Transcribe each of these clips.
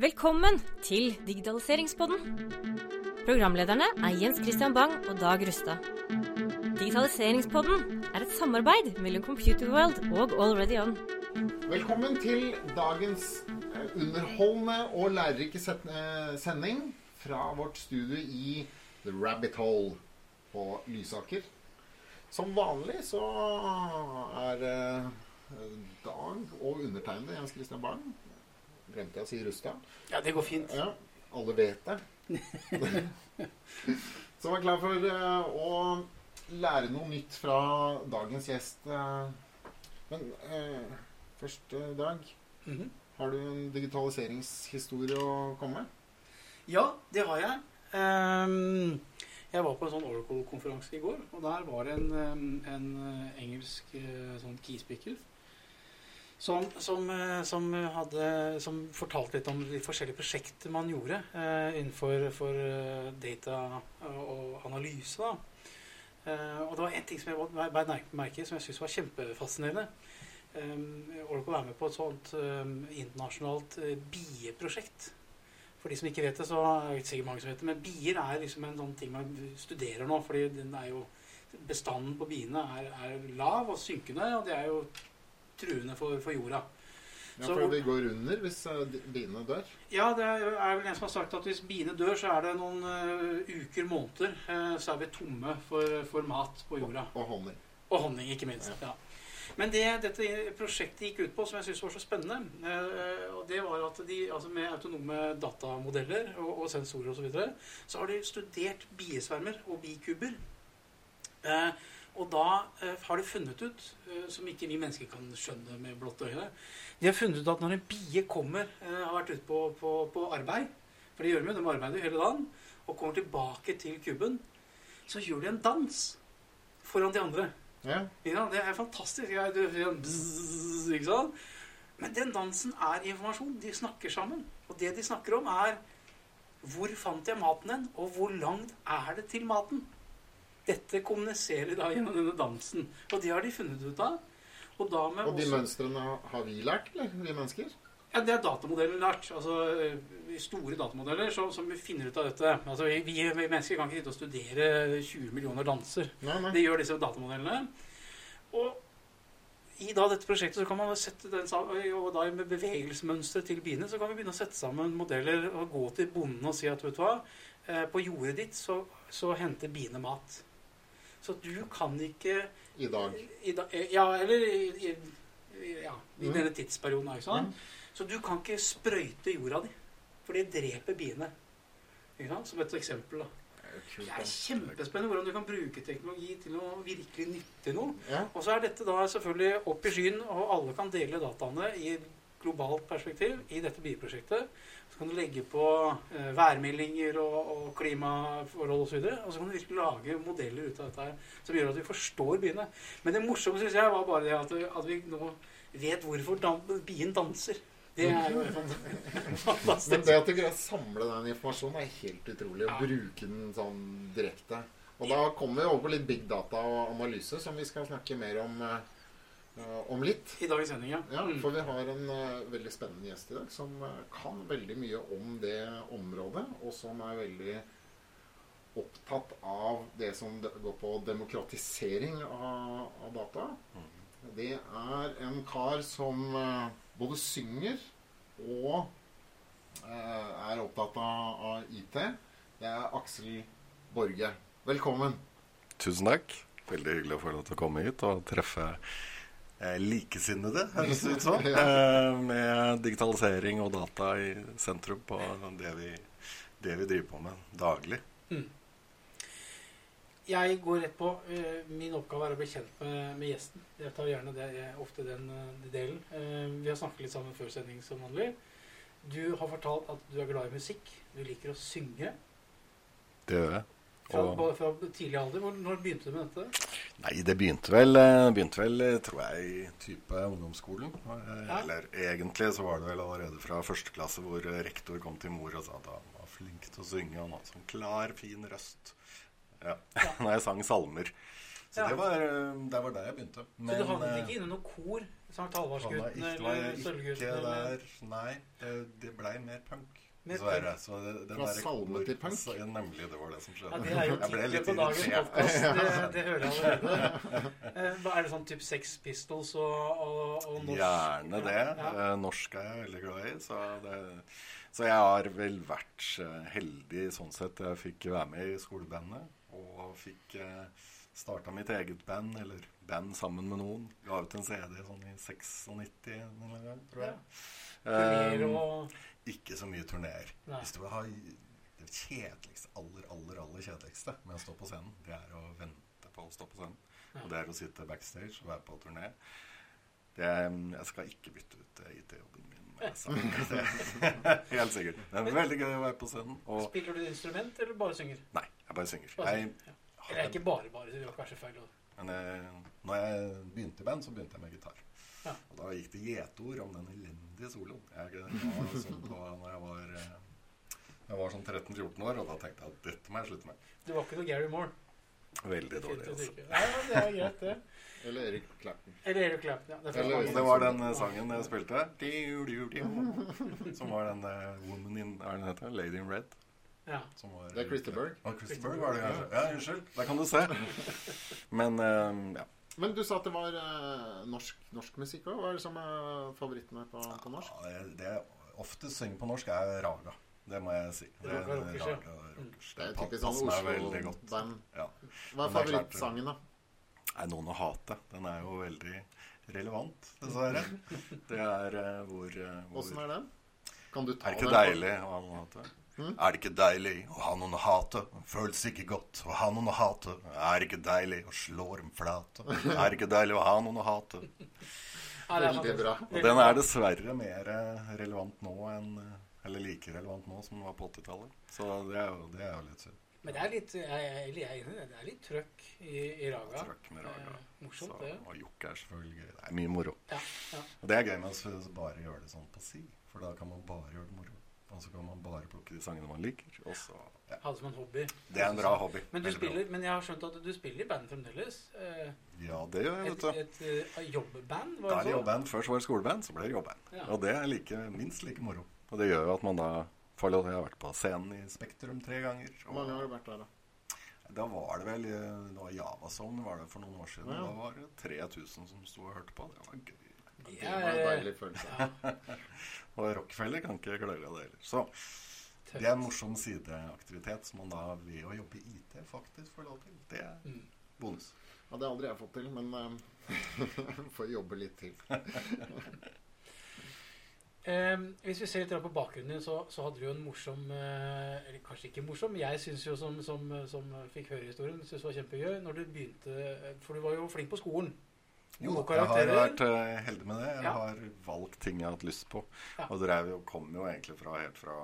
Velkommen til Digitaliseringspodden. Programlederne er Jens Christian Bang og Dag Rustad. Digitaliseringspodden er et samarbeid mellom Computerworld og Already On. Velkommen til dagens eh, underholdende og lærerike eh, sending fra vårt studio i The Rabbit Hole på Lysaker. Som vanlig så er eh, Dag og undertegnede Jens Christian Bang Glemte jeg å si? Ja, det går fint. Ja, alle vet det. Så vær klar for eh, å lære noe nytt fra dagens gjest. eh. Men eh, første dag Dag. -hmm. Har du en digitaliseringshistorie å komme med? Ja, det har jeg. Um, jeg var på en sånn Oracle-konferanse i går, og der var det en, ehm, en eh, engelsk eh, sånn keyspeaker som, som, eh, som, hadde, som fortalte litt om de forskjellige prosjekter man gjorde eh, innenfor for, eh, data og analyse. Eh, og det var én ting som jeg beit merke i som jeg syntes var kjempefascinerende. Um, Oracle er med på et sånt eh, internasjonalt bieprosjekt. For de som ikke vet det, så er det ikke sikkert mange som vet det, men bier er liksom en sånn ting man studerer nå. fordi den er jo, bestanden på biene er, er lav og synkende, og det er jo truende for, for jorda. Ja, Så- for vi går under hvis eh, biene dør. Ja, det er, vel en som har sagt at hvis biene dør, så er det noen uh, uker, måneder, uh, så er vi tomme for, for mat på jorda. Og honning. Og honning, ikke minst. Ja. Men det dette prosjektet gikk ut på, som jeg syntes var så spennende, uh, og det var at de, altså med autonome datamodeller og, og sensorer osv., så, videre, så har de studert biesvermer og bikuber. Eh, og da eh, har de funnet ut, eh, som ikke vi mennesker kan skjønne med blått øye De har funnet ut at når en bie kommer, eh, har vært ute på, på, på arbeid For det gjør de jo, de arbeider hele dagen. Og kommer tilbake til kuben, så gjør de en dans foran de andre. Ja. Ja, det er fantastisk. Ja, du, ja, bzzz, ikke sant? Men den dansen er informasjon. De snakker sammen. Og det de snakker om, er hvor fant jeg maten hen, og hvor langt er det til maten? Dette kommuniserer da gjennom denne dansen. Og det har de funnet ut av. Og, da med Og de også, mønstrene har vi lært, eller? Vi mennesker? ja, det er datamodellen lært. Altså eh, store datamodeller som, som finner ut av dette. Altså, vi, vi mennesker kan ikke sitte og studere 20 millioner danser. Nei, nei. Det gjør disse datamodellene. Og i da dette prosjektet så kan man sette den og da med bevegelsesmønsteret til biene så kan vi begynne å sette sammen modeller og gå til bonden og si at vet du hva, eh, på jordet ditt så, så henter biene mat. Så du kan ikke I dag. i da, eh, Ja, eller i, ja, i mm. denne tidsperioden. Ikke sant? Mm. Så du kan ikke sprøyte jorda di, for det dreper biene. Som et eksempel. da. Det er kjempespennende hvordan du kan bruke teknologi til å virkelig nytte noe. Ja. Og så er dette da selvfølgelig opp i skyen, og alle kan dele dataene i globalt perspektiv i dette bioprosjektet. Kan du legge på eh, værmeldinger og, og klimaforhold osv. Og, og så kan du virkelig lage modeller ut av dette her som gjør at vi forstår byene. Men det morsomme syns jeg var bare det at, at vi nå vet hvorfor dan bien danser. Det er jo fantastisk. Men det at du greier å samle den informasjonen, er helt utrolig. Å Ja. bruke den sånn direkte. Og da kommer vi over på litt big data og analyse, som vi skal snakke mer om, eh, om litt. I dagens sending, ja. Ja, Mm. for vi har en uh, veldig spennende gjest i dag som uh, kan veldig mye om det området, og som er veldig opptatt av det som går på demokratisering av, av data. Det er en kar som uh, både synger og eh, er opptatt av, av IT. Det er Aksel Borge. Velkommen. Tusen takk. Veldig hyggelig å få lov til å komme hit og treffe eh, likesinnede, høres det ut som. eh, med digitalisering og data i sentrum på det vi, det vi driver på med daglig. Jeg går rett på. eh, Min oppgave er å bli kjent med, med gjesten. Jeg tar gjerne det, ofte den eh, delen. Eh, Vi har snakket litt sammen før sending som vanlig. Du har fortalt at du er glad i musikk. Du liker å synge. Det gjør jeg. Fra, Og- fra tidlig alder. Når begynte du med dette? Nei, det begynte vel, eh, begynte vel eh, tror jeg, i type ungdomsskolen. Eh, Ja. Eller egentlig så var det vel allerede fra første klasse hvor rektor kom til mor og sa at han var flink til å synge. Han hadde sånn klar, fin røst. Ja. Ja. Når jeg sang salmer. Så Ja. det, var, det var der jeg begynte. Så du havnet ikke inne noe kor? Sankt Halvardsgutten eller Sølvgutten? Nei, det, det blei mer punk. Dessverre. Så det, det Fra salme til punk? Så, ja, nemlig, det var det som skjedde. Ja, Det er jo tittelen på dagens podkast. Det, det hører jeg allerede. Eh, Hva Er det sånn type Sex Pistols og, og, og norsk? Gjerne det. Ja. Eh, Norsk er jeg veldig glad i. Så, det, så jeg har vel vært eh, heldig sånn sett. Jeg fikk være med i skolebandet og fikk starta mitt eget band, eller band sammen med noen. Ga ut en CD sånn i 96 en gang, tror jeg. Ja. Eh, og ikke så mye turneer. Hvis du vil ha det kjedeligste, aller, aller, aller kjedeligste med å stå på scenen, det er å vente på å stå på scenen. Ja. Og det er å sitte backstage og være på turné. Det er, jeg skal ikke bytte ut eh, IT-jobben min med sang. Helt sikkert. Det er veldig gøy å være på scenen. Og Spiller du instrument, eller bare synger? nei, jeg bare synger. Bare Jeg, synger. Ja. Eller ikke bare, bare. Det var kanskje feil. men jeg, når jeg begynte i band, så begynte jeg med gitar. Ja. Og da gikk det gjetord om den elendige soloen. Jeg var sånn på når jeg var, eh, jeg var sånn 13-14 år, og da tenkte jeg at dette må jeg slutte med. Du var ikke noe Gary Moore. Veldig dårlig. Altså. trykke. Det er greit, det. Eller Erik Clapton. Eller Erik Clapton. Ja. Det Eller- det var den eh, sangen jeg spilte. Som var den eh, Woman in Hva er den heter? Lady in Red. Ja. Som var, Det er Christer Berg. Å, Christer Berg var det kanskje. Ja, unnskyld. Der kan du se. Men um, ja. Men du sa at det var eh, norsk, norsk musikk òg. Hva er det som er favorittene på, på norsk? Ja, det- Det jeg ofte synger på norsk, er raga. Det må jeg si. Det er ja. raga rockers. Det er typisk sånn meg veldig godt. Ja. Hva er det er favorittsangen, da? Er noen å hate? Den er jo veldig relevant, dessverre. Det er uh, hvor, Åssen uh, er den? Kan du ta Er det ikke den? deilig å ha hate? Er det ikke deilig å ha noen å hate? Føles ikke godt å ha noen å hate? Er det ikke deilig å slå dem flate? Er det ikke deilig å ha noen å hate? Er Veldig bra. Og den er dessverre mer eh, relevant nå enn eh, Eller like relevant nå som den var på 80-tallet. Så det er jo, det er jo litt synd. Men det er litt jeg, jeg, er det. Er litt trøkk i, i raga. Trøkk med raga. Eh, morsomt, Så, det. og jokke er selvfølgelig gøy. Det er mye moro. Ja, ja. Og det er gøy med å bare gjøre det sånn på si, for da kan man bare gjøre det moro. Og så kan man bare plukke de sangene man liker. Og så, ja. Ha det som en hobby. Det er en bra hobby. Men, du Veldig bra. men jeg har skjønt at du spiller i band fremdeles. Eh, Ja, det gjør jeg, Et, vet du. et, eh, jobbband, var er det det så? jobband. Først var det skoleband, så ble det jobband. Ja. Og det er like, minst like moro. Og det gjør jo at man da får lov Jeg har vært på scenen i Spektrum tre ganger. Hvor mange har du vært der, da? Da var det vel eh, Det var Javazone var det for noen år siden. Ja. Da var det 3000 som sto og hørte på. Det var gøy. Det Det var en er, deilig følelse. ja, Og Rockefeller kan ikke klage av det heller. Så det er en morsom sideaktivitet som man da ved å jobbe i IT faktisk får lov til. Det er Mm. bonus. Ja, det har aldri jeg fått til, men eh, får jobbe litt til. Eh, hvis vi ser litt på bakgrunnen din, så, så hadde du jo en morsom eh, Eller kanskje ikke morsom, jeg syns jo som, som, som fikk høre historien, synes det var kjempegøy når du begynte For du var jo flink på skolen. Jo, jeg har vært eh, heldig med det. Jeg Ja. har valgt ting jeg har hatt lyst på. Ja. Og drev jo, kom jo egentlig fra, helt fra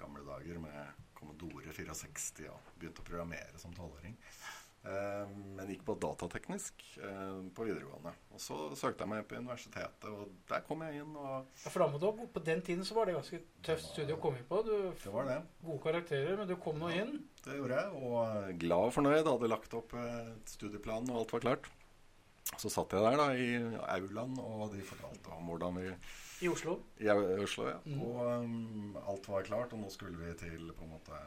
gamle dager med Commodore 64 og begynte å programmere som tolvåring. Eh, men gikk på datateknisk eh, på videregående. Og så søkte jeg meg på universitetet, og der kom jeg inn. Og Ja, for da må du ha, på den tiden så var det ganske tøft studie å komme inn på. Du, det var det. gode karakterer, men du kom nå inn. Det gjorde jeg, og glad og fornøyd. Hadde lagt opp eh, studieplan, og alt var klart. Så satt jeg der da i aulaen, og de fortalte om hvordan vi I Oslo. I Oslo, ja. Mm. Og um, alt var klart, og nå skulle vi til på en måte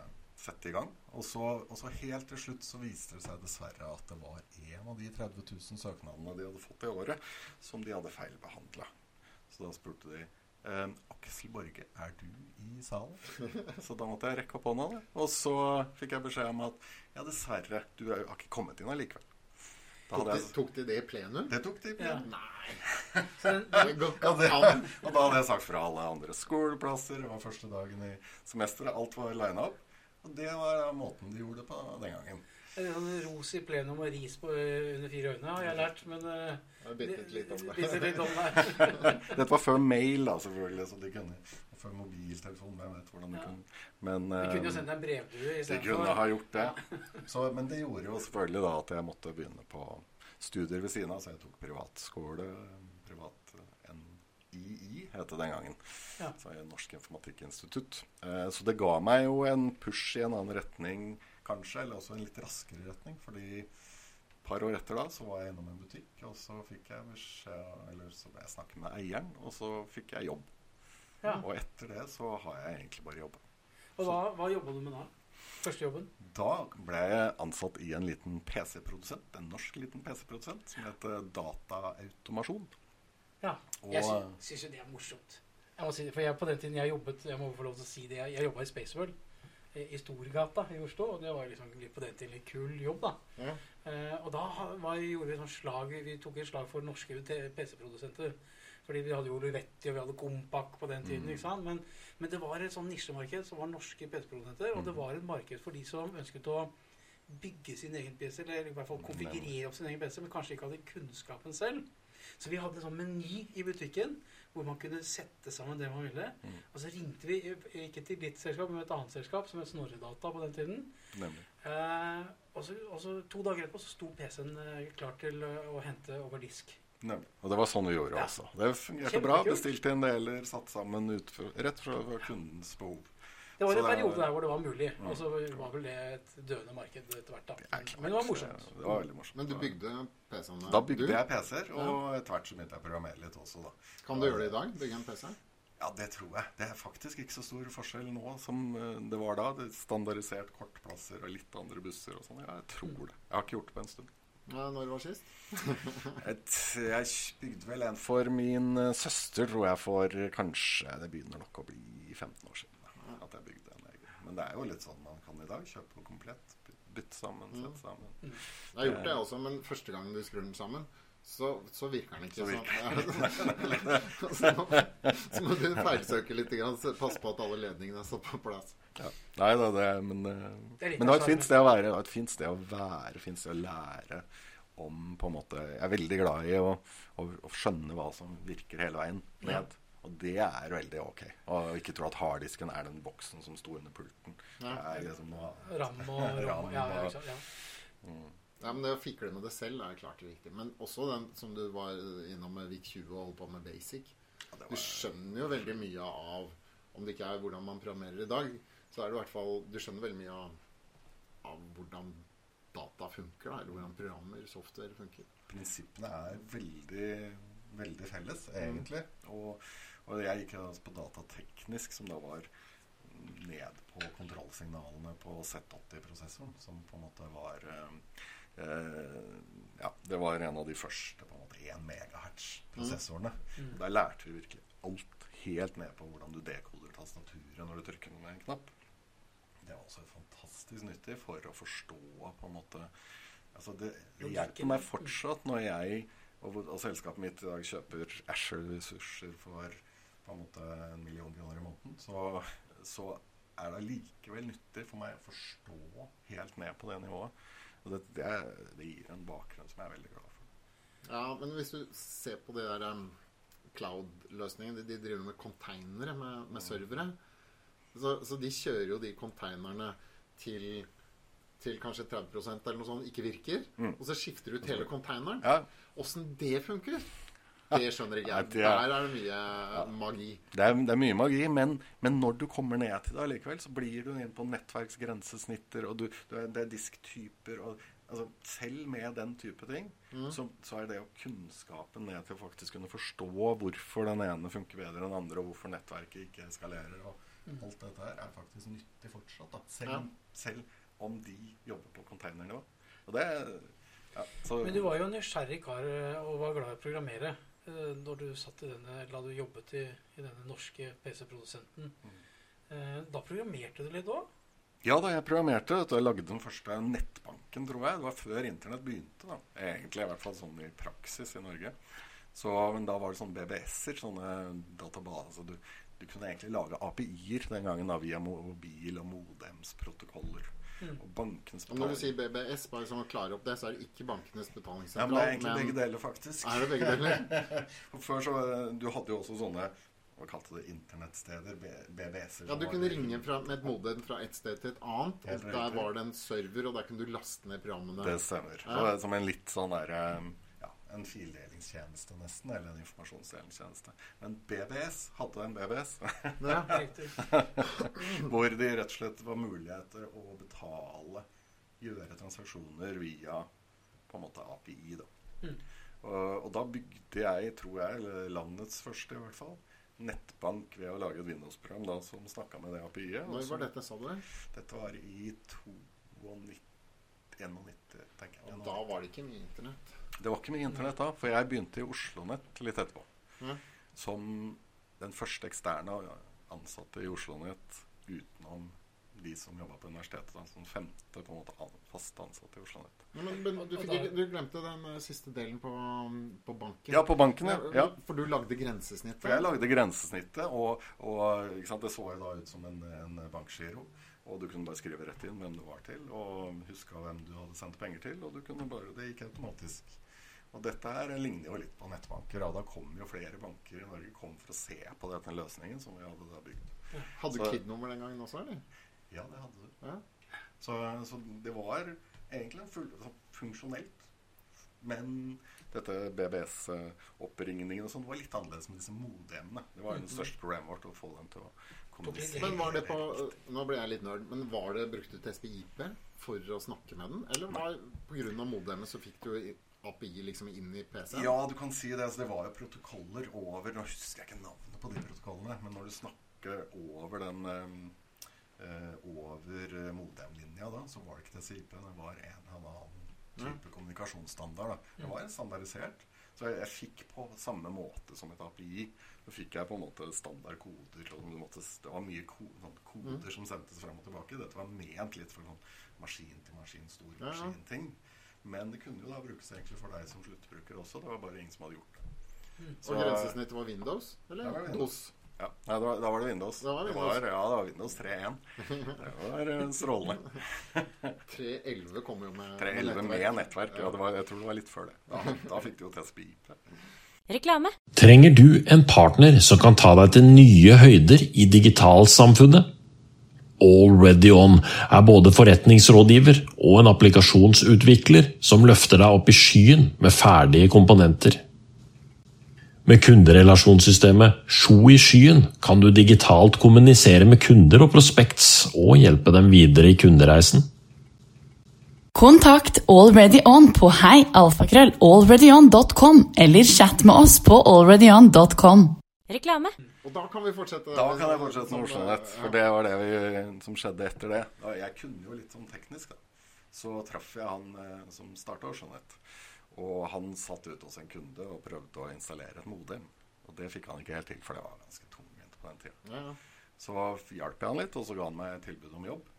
sette i gang. Og så, og så helt til slutt så viste det seg dessverre at det var en av de 30 000 søknadene de hadde fått i året, som de hadde feilbehandla. Så da spurte de ehm, Aksel Borge, er du i salen? Så da måtte jeg rekke opp hånda. da. Og så fikk jeg beskjed om at ja, dessverre, du har ikke kommet inn allikevel. Tok de, tok de det i plenum? det tok de. i Ja. Nei, det Ja, det, og da hadde jeg sagt fra alle andre skoleplasser. Det var første dagen i semesteret. Alt var lina opp. Og det var da måten de gjorde det på den gangen. ros i plenum og ris på, under fire øyne har jeg lært, men uh, Jeg har bitte litt om det. litt om det. Dette var før mail, da, selvfølgelig. Så de kunne, før mobiltelefon. Hvem vet hvordan det Ja. kunne Men De kunne jo eh, sendt en brevdue de kunne kunne ha gjort det. Så, men det gjorde jo selvfølgelig da at jeg måtte begynne på studier ved siden av. Så jeg tok privatskole. Privat eh, NII het det den gangen. Ja. Så Norsk Informatikkinstitutt. Eh, Så det ga meg jo en push i en annen retning, kanskje. Eller også en litt raskere retning. Fordi par år etter da så var jeg innom en butikk, og så fikk jeg beskjed Eller så ble jeg snakket med eieren, og så fikk jeg jobb. Ja. Og etter det så har jeg egentlig bare jobba. Og hva, hva jobba du med da? Første jobben? Da ble jeg ansatt i en liten PC-produsent, en norsk liten PC-produsent, som heter Dataautomasjon. Ja. Og- Jeg sy- syns jo det er morsomt. Jeg må si det, for jeg, På den tiden jeg jobbet Jeg må få lov til å si det, jeg, jeg jobba i Spaceworld i Storgata i Oslo. Og det var liksom på den tiden litt kul jobb, da. Ja. Eh, og da var, gjorde vi sånn slag Vi tok et slag for norske PC-produsenter. Fordi vi hadde jo Luretti og vi hadde Kompak på den tiden. Mm. Men, men det var et sånn nisjemarked som var norske PC-produsenter. Og det Mm. var et marked for de som ønsket å bygge sin egen PC, eller i hvert fall konfigurere opp sin egen PC, men kanskje ikke hadde kunnskapen selv. Så vi hadde en sånn meny i butikken hvor man kunne sette sammen det man ville. Mm. Og så ringte vi ikke til ditt selskap, men et annet selskap som het Snorredata på den tiden. Eh, og, så, og så to dager etterpå så sto PC-en eh, klar til eh, å hente over disk. Nemlig. Og det var sånn vi gjorde Ja. også. Det fungerte bra. Bestilte inn deler, satt sammen ut for, rett fra kundens behov. Det var Så en periode der hvor det var mulig. Ja. Og så var vel det et døende marked etter hvert. da. Det klart. Men det var morsomt. Det var veldig morsomt. Men du bygde PC-ene? Da bygde jeg PC-er, og etter hvert så begynte jeg å programmere litt også, da. Kan du gjøre det i dag? Bygge en PC? Ja, det tror jeg. Det er faktisk ikke så stor forskjell nå som eh, det var da. Det er standardisert kortplasser og litt andre busser og sånn. Ja, jeg tror det. Jeg har ikke gjort det på en stund. Ja, når var sist? Et, jeg bygde vel en for min eh, søster, tror jeg, for kanskje Det begynner nok å bli 15 år siden. da, At jeg bygde en egen. Men det er jo litt sånn man kan i dag. Kjøpe noe komplett. Bytte sammen, Mm. sette sammen. Jeg har gjort det også, men første gangen du skrur den sammen, så, så virker den ikke Så sånn. så, så må du feilsøke litt, passe på at alle ledningene er satt på plass. Ja. Nei da, det er Men, eh, Det er men det var et fint sted å være. Det var et fint sted å være, fint sted å lære om på en måte Jeg er veldig glad i å, å, å skjønne hva som virker hele veien Ja. Og det er veldig ok. Og ikke tro at harddisken er den boksen som sto under pulten. Ja. Det er liksom noe Ram og, ram, Ram ja, ja, og- ja. mm. Ja, men Det å fikle med det selv er klart viktig. Men også den som du var innom med VIK 20 og holdt på med basic. Ja, var... Du skjønner jo veldig mye av Om det ikke er hvordan man programmerer i dag, så er det i hvert fall Du skjønner veldig mye av, av hvordan data funker, da, eller hvordan programmer, software, funker. prinsippene er veldig, veldig felles, egentlig. Og, og jeg gikk altså på datateknisk, som da var ned på kontrollsignalene på Z80-prosessoren, som på en måte var eh, eh, Ja, det var en av de første på en måte 1 megahertz-prosessorene. Mm. Der lærte vi virkelig alt helt ned på hvordan du dekoder tastaturet når du trykker med en knapp. Det er også fantastisk nyttig for å forstå på en måte altså det, det hjelper meg fortsatt når jeg og, og selskapet mitt i dag kjøper Asher-ressurser for på en måte en million kroner i måneden, så, så er det allikevel nyttig for meg å forstå helt ned på det nivået. Og det, det, det gir en bakgrunn som jeg er veldig glad for. Ja, men hvis du ser på det der um, cloud-løsningen de, de driver med containere med, med servere. Så, så de kjører jo de konteinerne til, til kanskje 30% eller noe sånt ikke virker. Mm. Og så skifter du ut hele konteineren. Ja, Åssen det funker, det skjønner ikke jeg. er- Der er det mye magi. Det er, det er mye magi, men, men når du kommer ned til det allikevel, så blir du inn på nettverksgrensesnitter, og du, du det er disktyper og altså, Selv med den type ting, Mm. så, så er det jo kunnskapen ned til å faktisk kunne forstå hvorfor den ene funker bedre enn den andre, og hvorfor nettverket ikke eskalerer, og alt dette her er faktisk nyttig fortsatt. Da. Selv, Ja. selv om de jobber på containernivå. Og det ja, så, Men du var jo en nysgjerrig kar eh, og var glad i å programmere eh, når du satt i denne, eller hadde du jobbet i, i denne norske PC-produsenten. Mm. Eh, Da programmerte du litt òg? Ja da, jeg programmerte. vet du. Jeg lagde den første nettbanken, tror jeg. Det var før internett begynte. da. Egentlig i hvert fall sånn i praksis i Norge. Så, men da var det sånne BBS-er, sånne databaser. Du, du kunne egentlig lage API-er den gangen da, via mobil- og modems-protokoller. Mm. Og bankenes Og når du sier BBS, bare sånn å klare opp det, så er det ikke bankenes ja, men det er egentlig begge deler, faktisk. Er det begge deler? Og Før så Du hadde jo også sånne hva kalte det internettsteder? BBS-er. Ja, du kunne ringe fra, med et modem fra et sted til et annet. Helt Og der riktig. var det en server, og der kunne du laste ned programmene. Det stemmer. Ja. Er som en litt sånn der eh, Ja, en fildelingstjeneste nesten, eller en informasjonsdelingstjeneste. Men BBS hadde en BBS, Ja. Hvor det rett og slett var muligheter å betale, gjøre transaksjoner via på en måte API. da. Mm. Og, og da bygde jeg, tror jeg, eller landets første i hvert fall, nettbank ved å lage et Windows-program da, som snakka med det API-et. Når var dette, sa du? Dette var i 92, 91, tenker jeg. Og da var det ikke mye internett. Det var ikke mye internett da, for jeg begynte i OsloNett litt etterpå. Mm. Som den første eksterne ansatte i OsloNett utenom de som jobba på universitetet. Da, som femte på en måte an- fast ansatte i OsloNett. Men, men du, fikk, du glemte den eh, siste delen på, på banken. Ja, på banken, ja. ja. For du lagde grensesnittet. For jeg lagde grensesnittet, og, og ikke sant, det så jo da ut som en, en bankgiro. Og du kunne bare skrive rett inn hvem du var til, og huska hvem du hadde sendt penger til. Og du kunne bare, det gikk automatisk. Og dette her ligner jo litt på nettbanker. Og da kom jo flere banker i Norge kom for å se på denne løsningen som vi hadde da bygd. Hadde du KID-nummer den gangen også, eller? Ja, det hadde du. Ja. Så, så det var egentlig en full, så funksjonelt. Men dette BBS-oppringningen og sånn var litt annerledes med disse modemene. Det var jo det største problemet vårt å få dem til å kommunisere. Men var det på Nå ble jeg litt nerd, men var det brukt du SPIP for å snakke med den? Eller var pga. modemet så fikk du API liksom inn i PC-en? Ja, du kan si det. Altså, det var jo protokoller over Nå husker jeg ikke navnet på de protokollene, men når du snakker over den eh, eh, over modemlinja, da, så var det ikke TCIP. Det var en eller annen type kommunikasjonsstandard. Da. Det var standardisert. Så jeg, jeg fikk på samme måte som et API. Så fikk jeg på en måte standardkoder. koder. måtte, det var mye ko, sånn koder som sendtes frem og tilbake. Dette var ment litt for sånn maskin til maskin, stor Ja, ja. Men det kunne jo da brukes egentlig for deg som sluttbruker også. Det var bare ingen som hadde gjort det. Og grensesnittet var Windows? Eller var Windows. DOS? Ja, Nei, da, da var det Windows. Det var Det Windows. var, ja, det var Windows 3.1. Det var eh, strålende. 311 kom jo med 3.11 med nettverk. Ja, det var, jeg tror det var litt før det. Da, da fikk du jo TSP-IP. Reklame. Trenger du en partner som kan ta deg til nye høyder i digitalsamfunnet? Already On er både forretningsrådgiver og en applikasjonsutvikler som løfter deg opp i skyen med ferdige komponenter. Med kunderelasjonssystemet Sjo i skyen kan du digitalt kommunisere med kunder og prospects og hjelpe dem videre i kundereisen. Kontakt AlreadyOn på heialfakrøll.alreadyon.com eller chat med oss på alreadyon.com. Reklame. Og da kan vi fortsette. Da kan jeg fortsette med Oslo Nett, for det var det vi, som skjedde etter det. Jeg kunne jo litt sånn teknisk, da. Så traff jeg han eh, som starta OsloNett. Og han satt ute hos en kunde og prøvde å installere et modem. Og det fikk han ikke helt til, for det var ganske tungvint på den tida. Ja, ja. Så hjalp jeg han litt, og så ga han meg et tilbud om jobb.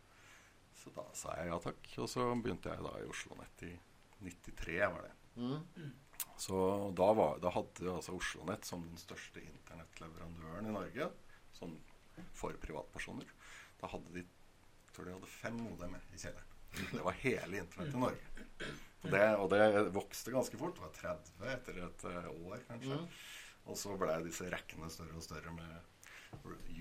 Så da sa jeg ja takk. Og så begynte jeg da i Oslo Nett i 93, var det. Mm. Så da, var, da hadde altså OsloNett som den største internettleverandøren i Norge, sånn for privatpersoner, da hadde de tror de hadde fem modemer i kjelleren. Det var hele internett i Norge. Og det, og det vokste ganske fort. Det var 30 etter et eh, år, kanskje. Og så ble disse rekkene større og større med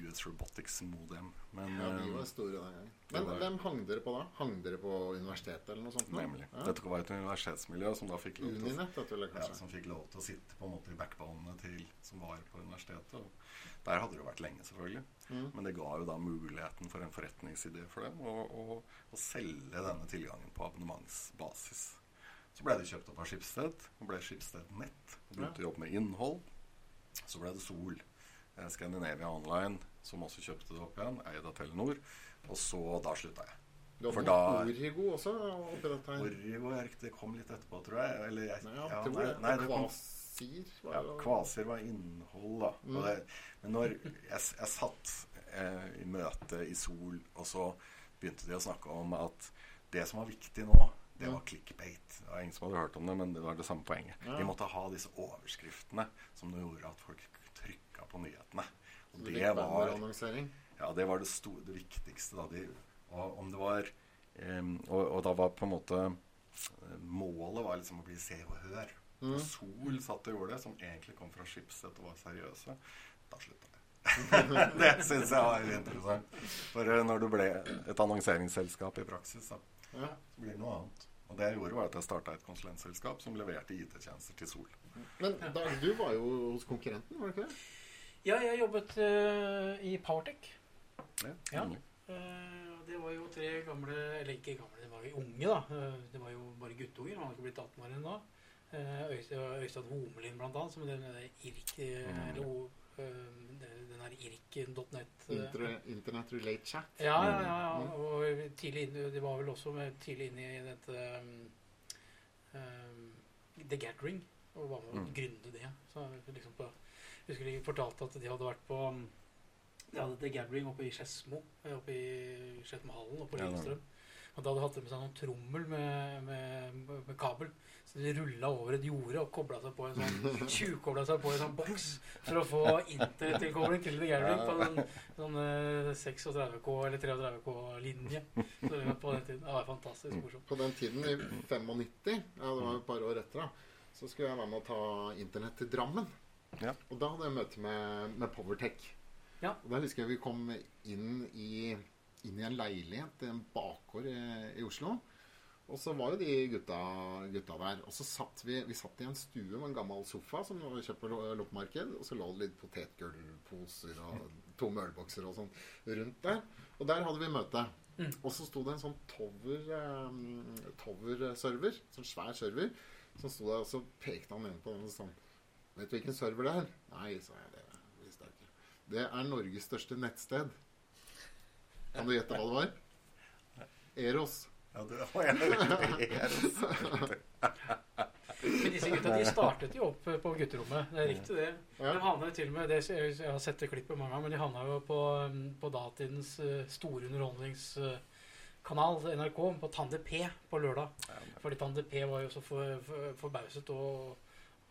US Robotics modem. Men Ja, de eh, var store den gangen. Men var- hvem hang dere på da? Hang dere på universitetet eller noe sånt? Nemlig. Ja. Dette var et universitetsmiljø som da fikk lov til å ja, som fikk lov til å sitte på en måte i backbonene til som var på universitetet. Og der hadde det jo vært lenge, selvfølgelig. Mm. Men det ga jo da muligheten for en forretningsidé for dem å, å selge denne tilgangen på abonnementsbasis. Så ble det kjøpt opp av Skipsted, og ble Skipsted Nett. Og begynte å jobbe med innhold. Så ble det Sol. Scandinavia Online, som også kjøpte det opp igjen, eid av Telenor. Og så da slutta jeg. Du For hadde da- Origo også oppi dette her? Origo er riktig, det kom litt etterpå, tror jeg. Eller jeg Nei, ja, nei, det. nei, det kom, Kvasir var ja, Kvasir var innhold, da. Mm. Det, men når jeg, jeg satt eh, i møte i Sol, og så begynte de å snakke om at det som var viktig nå, det var clickbait. Det var ingen som hadde hørt om det, men det var det samme poenget. Ja. De måtte ha disse overskriftene som gjorde at folk på nyhetene. Og det var ja, det var det, store, det viktigste. Da. De, og om det var um, og, og da var på en måte eh, Målet var liksom å bli Se og Hør. Og Sol satt og gjorde det, som egentlig kom fra Schibsted og var seriøse. Da slutta jeg. det syns jeg var interessant. For eh, når du ble et annonseringsselskap i praksis, da, Ja. så blir det noe annet. Og det jeg gjorde, var at jeg starta et konsulentselskap som leverte IT-tjenester til Sol. Men Dag, du var jo hos konkurrenten, var du ikke det? Ja, jeg jobbet uh, i Powertech. Ja, Ja. Eh, det var jo tre gamle Eller ikke gamle, det var jo unge, da. Eh, Det var jo bare guttunger. Han hadde ikke blitt 18 år ennå. Uh, Øystein, Homelin, blant annet, som den der IRK Mm. eller o- eh, Den der IRK.net. Inter Internet Relate Chat. Ja, ja, ja. ja. Mm. Og tidlig inn, de var vel også med tidlig inne i dette um, um, The Gathering. Og var med å Mm. gründe det. Så liksom på, jeg husker de fortalte at de hadde vært på um, De hadde The Gathering oppe i Skedsmo. eh, Oppe i Skedsmohallen oppe på Lillestrøm. Og da hadde de hatt med seg noen trommel med, med, med kabel. Så de rulla over et jorde og kobla seg på en sånn tjuvkobla seg på en sånn boks for å få internettilkobling til The Gathering på en sånn eh, 36K eller 33K-linje. Så det var på den tiden. Det var fantastisk morsomt. På den tiden, i 95, ja, det var et par år etter, da, så skulle jeg være med å ta internett til Drammen. Ja. Og da hadde jeg møte med, med Powertech. Ja. Og da husker jeg vi kom inn i, inn i en leilighet i en bakgård i, i Oslo. Og så var jo de gutta, gutta der. Og så satt vi, vi satt i en stue med en gammel sofa som var kjøpt på loppemarked. Og så lå det litt potetgullposer og tomme ølbokser og sånn rundt der. Og der hadde vi møte. Mm. Og så sto det en sånn Tower, um, Tower-server, sånn svær server, som sto der, og så pekte han inn på den sånn Vet du hvilken server det er? Nei, sa jeg. Det visste jeg ikke. Det er Norges største nettsted. Kan du gjette hva det var? Eros. Ja, det var jeg Eros. Men disse gutta de startet jo opp på gutterommet. Det er riktig, det. De havna jo til og med det, Jeg har sett det klippet mange ganger, men de havna jo på, um, på datidens eh, store underholdningskanal, NRK, på Tande P på lørdag. Fordi Tande P var jo så for, for, forbauset og,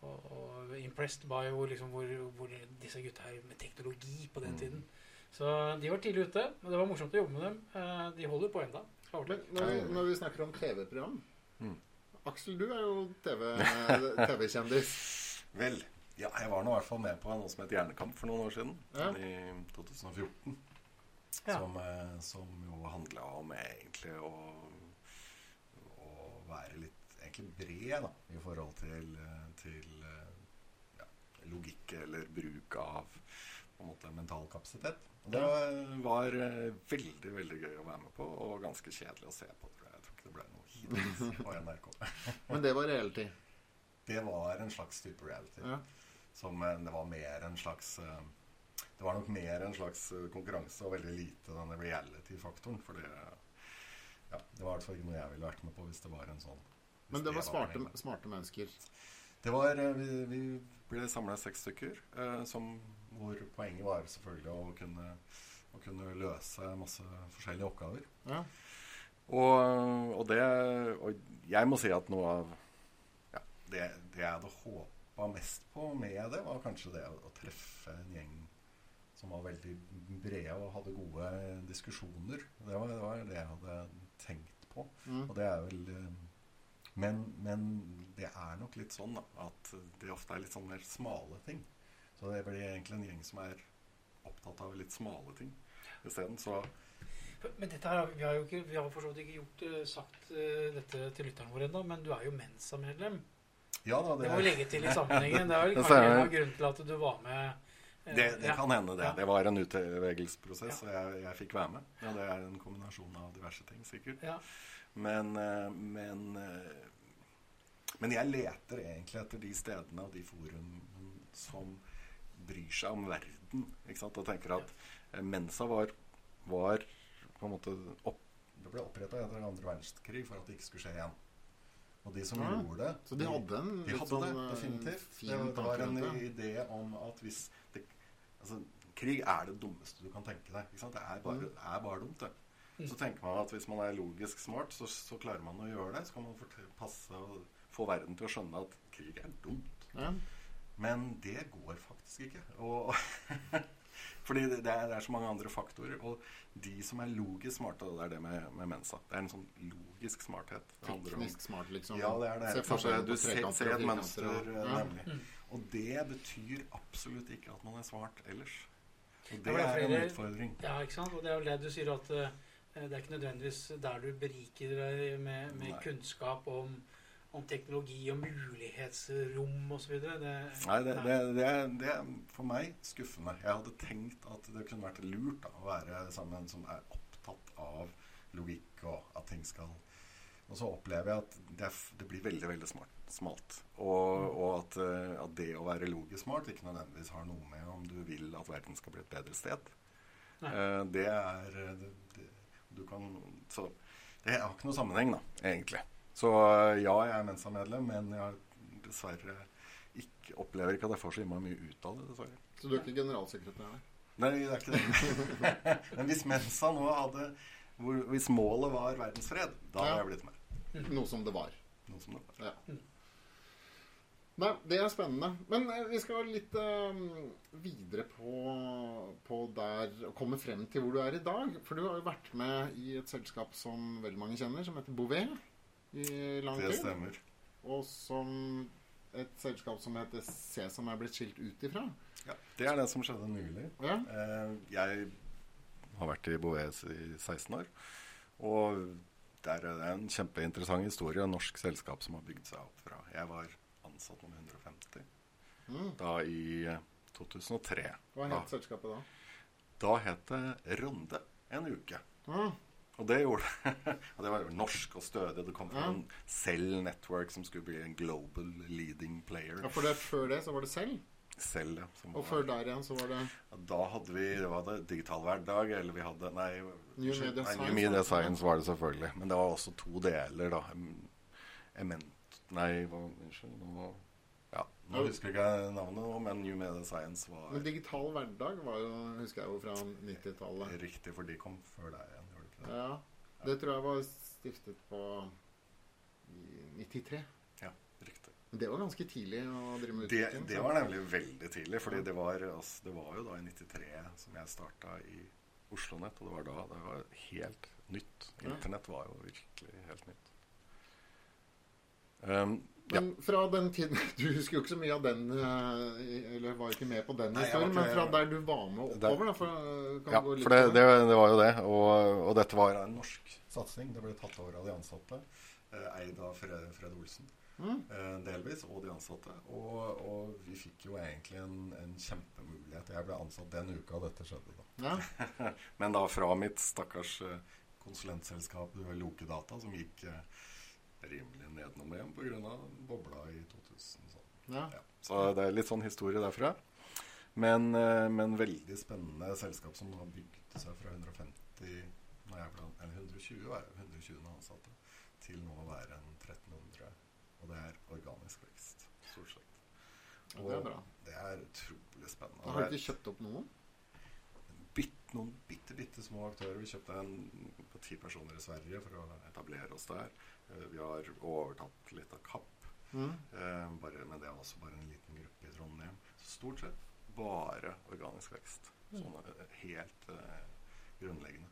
og, og impressed by hvor, liksom, hvor, hvor disse gutta her med teknologi på den Mm. tiden. Så de var tidlig ute. Men det var morsomt å jobbe med dem. Eh, De holder på enda. Når vi, når vi snakker om TV-program Mm. Aksel, du er jo TV TV-kjendis. Vel, ja, jeg var nå i hvert fall med på noe som het Hjernekamp for noen år siden. Ja. I 2014. Ja. Som, eh, som jo handla om egentlig å, å være litt egentlig bred da, i forhold til, eh, til logikk eller bruk av på en måte mental kapasitet. Det var eh, veldig veldig gøy å være med på, og ganske kjedelig å se på. Tror jeg. tror ikke det ble noe hit på NRK. Men det var reality. Det var en slags type reality. Ja. Som eh, det var mer en slags eh, Det var nok mer en slags konkurranse og veldig lite denne reality-faktoren. For det, ja, det var i hvert fall ikke noe jeg ville vært med på hvis det var en sånn. Men det var smarte, smarte mennesker. Det var, eh, vi, vi ble samla seks stykker, eh, som, hvor poenget var selvfølgelig å kunne, å kunne løse masse forskjellige oppgaver. Ja. Og, og det Og jeg må si at noe av ja, det, det jeg hadde håpa mest på med det, var kanskje det å, å treffe en gjeng som var veldig brede og hadde gode diskusjoner. Det var det, var det jeg hadde tenkt på. Mm. Og det er vel eh, men, men det er nok litt sånn da, at det ofte er litt sånn mer smale ting. Så det blir egentlig en gjeng som er opptatt av litt smale ting isteden. Så Men dette her, vi har jo ikke, vi har for så vidt ikke gjort, eh, sagt eh, dette til lytterne våre ennå, men du er jo Mensa-medlem. ja da, Det må vi legge til i sammenhengen. Det er vel Det kanskje en av til at du var med. eh, Det, det ja. kan hende, det. Ja. Det var en utvelgelsesprosess, og jeg, jeg fikk være med. Ja, det er en kombinasjon av diverse ting, sikkert. Men, eh, men, eh, men jeg leter egentlig etter de stedene og de forumene som bryr seg om verden. Ikke sant? Og tenker at eh, Mensa var, var på en måte opp, Det ble oppretta etter andre verdenskrig for at det ikke skulle skje igjen. Og de som Ja, gjorde det Så de hadde en de hadde sånn det, definitivt. fin Det, var- en det. idé om at hvis det, altså, Krig er det dummeste du kan tenke deg. Ikke sant? Det er bare, Mm. er bare dumt, det. Så tenker man at hvis man er logisk smart, så, så klarer man å gjøre det. Så kan man passe og få verden til å skjønne at krig er dumt. Ja. Men det går faktisk ikke. Og, fordi det er, det er så mange andre faktorer. Og de som er logisk smarte, det er det med, med Mensa. Det er en sånn logisk smarthet. Teknisk smart, liksom. ja, det er det. Se for forskjellen du ser, ser et mønster, eh, Ja. nemlig. Mm. Og det betyr absolutt ikke at man er smart ellers. Og det det er er en utfordring. Ja, ikke sant? Og det er jo det du sier at eh, det er ikke nødvendigvis der du beriker deg med, med kunnskap om, om teknologi og mulighetsrom osv. Nei, det, det, det, er, det er for meg skuffende. Jeg hadde tenkt at det kunne vært lurt da, å være sammen med en som er opptatt av logikk, og at ting skal Og så opplever jeg at det, er, det blir veldig, veldig smart, smalt. Og, og at, eh, at det å være logisk smart ikke nødvendigvis har noe med om du vil at verden skal bli et bedre sted. Eh, det er eh, det, Du kan Så det har ikke noe sammenheng, da, egentlig. Så eh, ja, jeg er Mensa-medlem, men jeg har dessverre ikke, opplever ikke at jeg får så innmari mye ut av det, dessverre. Så du er ikke generalsekretær? Nei, det er ikke det. Men hvis Mensa nå hadde Hvis målet var verdensfred, da hadde jeg blitt med. Noe som det var. Noe som det var. Ja. Nei, det er spennende. Men eh, vi skal litt eh, videre på, på der og komme frem til hvor du er i dag. For du har jo vært med i et selskap som veldig mange kjenner, som heter Bouvet i lang Det tid. stemmer. Og som et selskap som heter C, som er blitt skilt ut ifra. Ja, det er det som skjedde nylig. Ja. Eh, jeg har vært i Bouvet i 16 år. Og det er en kjempeinteressant historie. Et norsk selskap som har bygd seg opp fra Jeg var ansatt noen 150 Mm. da i eh, 2003. Hva Da, het selskapet da? da het det Runde en uke. Mm. Og det gjorde Og det var jo norsk og stødig. Det kom fra mm. en Cell Network som skulle bli en global leading player. ja, for det, før det så var det Cell? Cell, ja. Som Og var- før der igjen så var det Ja, Da hadde vi det var det Digital hverdag, eller vi hadde Nei, New Media Science, New Media var det? Science var det selvfølgelig. Men det var også to deler, da. Em- Ement... Nei, hva Unnskyld. Nå Ja, nå Ja. husker jeg ikke navnet, nå, men New Media Science var Men Digital hverdag var jo, husker jeg jo fra 90-tallet. riktig, for de kom før deg igjen. Gjorde de ikke det? Ja, det tror jeg var stiftet på i 93. Ja, riktig. Men det var ganske tidlig å drive med Det, utvikling. det det var nemlig veldig tidlig, fordi det var, altså, det var jo da i 93 som jeg starta i Oslo Nett, og det var da det var helt nytt. Internett var jo virkelig helt nytt. Um, ja. Men fra den tiden Du husker jo ikke så mye av den eh, Eller var ikke med på den historien, men fra der du var med oppover, da? For, eh, kan Ja, gå litt for det, det, det var jo det. Og, og dette var en norsk satsing. Det ble tatt over av de ansatte. Eh, eid av Fred, Fred Olsen Mm. delvis, og de ansatte. Og, og vi fikk jo egentlig en, en kjempemulighet. Jeg ble ansatt den uka dette skjedde. da. Ja. Men da fra mitt stakkars konsulentselskap Lokedata, som gikk eh, rimelig nedenom igjen pga. bobla i 2000. Sånn. Ja. Ja. Så det er litt sånn historie derfra. Men, eh, men veldig spennende selskap som har bygd seg fra 150 når jeg ble, eller 120 120 ansatte til nå å være en 1300. Og det er organisk vekst, stort sett. Ja, det er bra. det er utrolig spennende. Har du ikke kjøpt opp noen? bitt, noen bitte, bitte små aktører. Vi kjøpte en på ti personer i Sverige for å etablere oss der. Eh, Vi har overtatt litt av Kapp, Mm. eh, bare, men det er også bare en liten gruppe i Trondheim. Så stort sett bare organisk vekst. Sånn eh, helt eh, grunnleggende.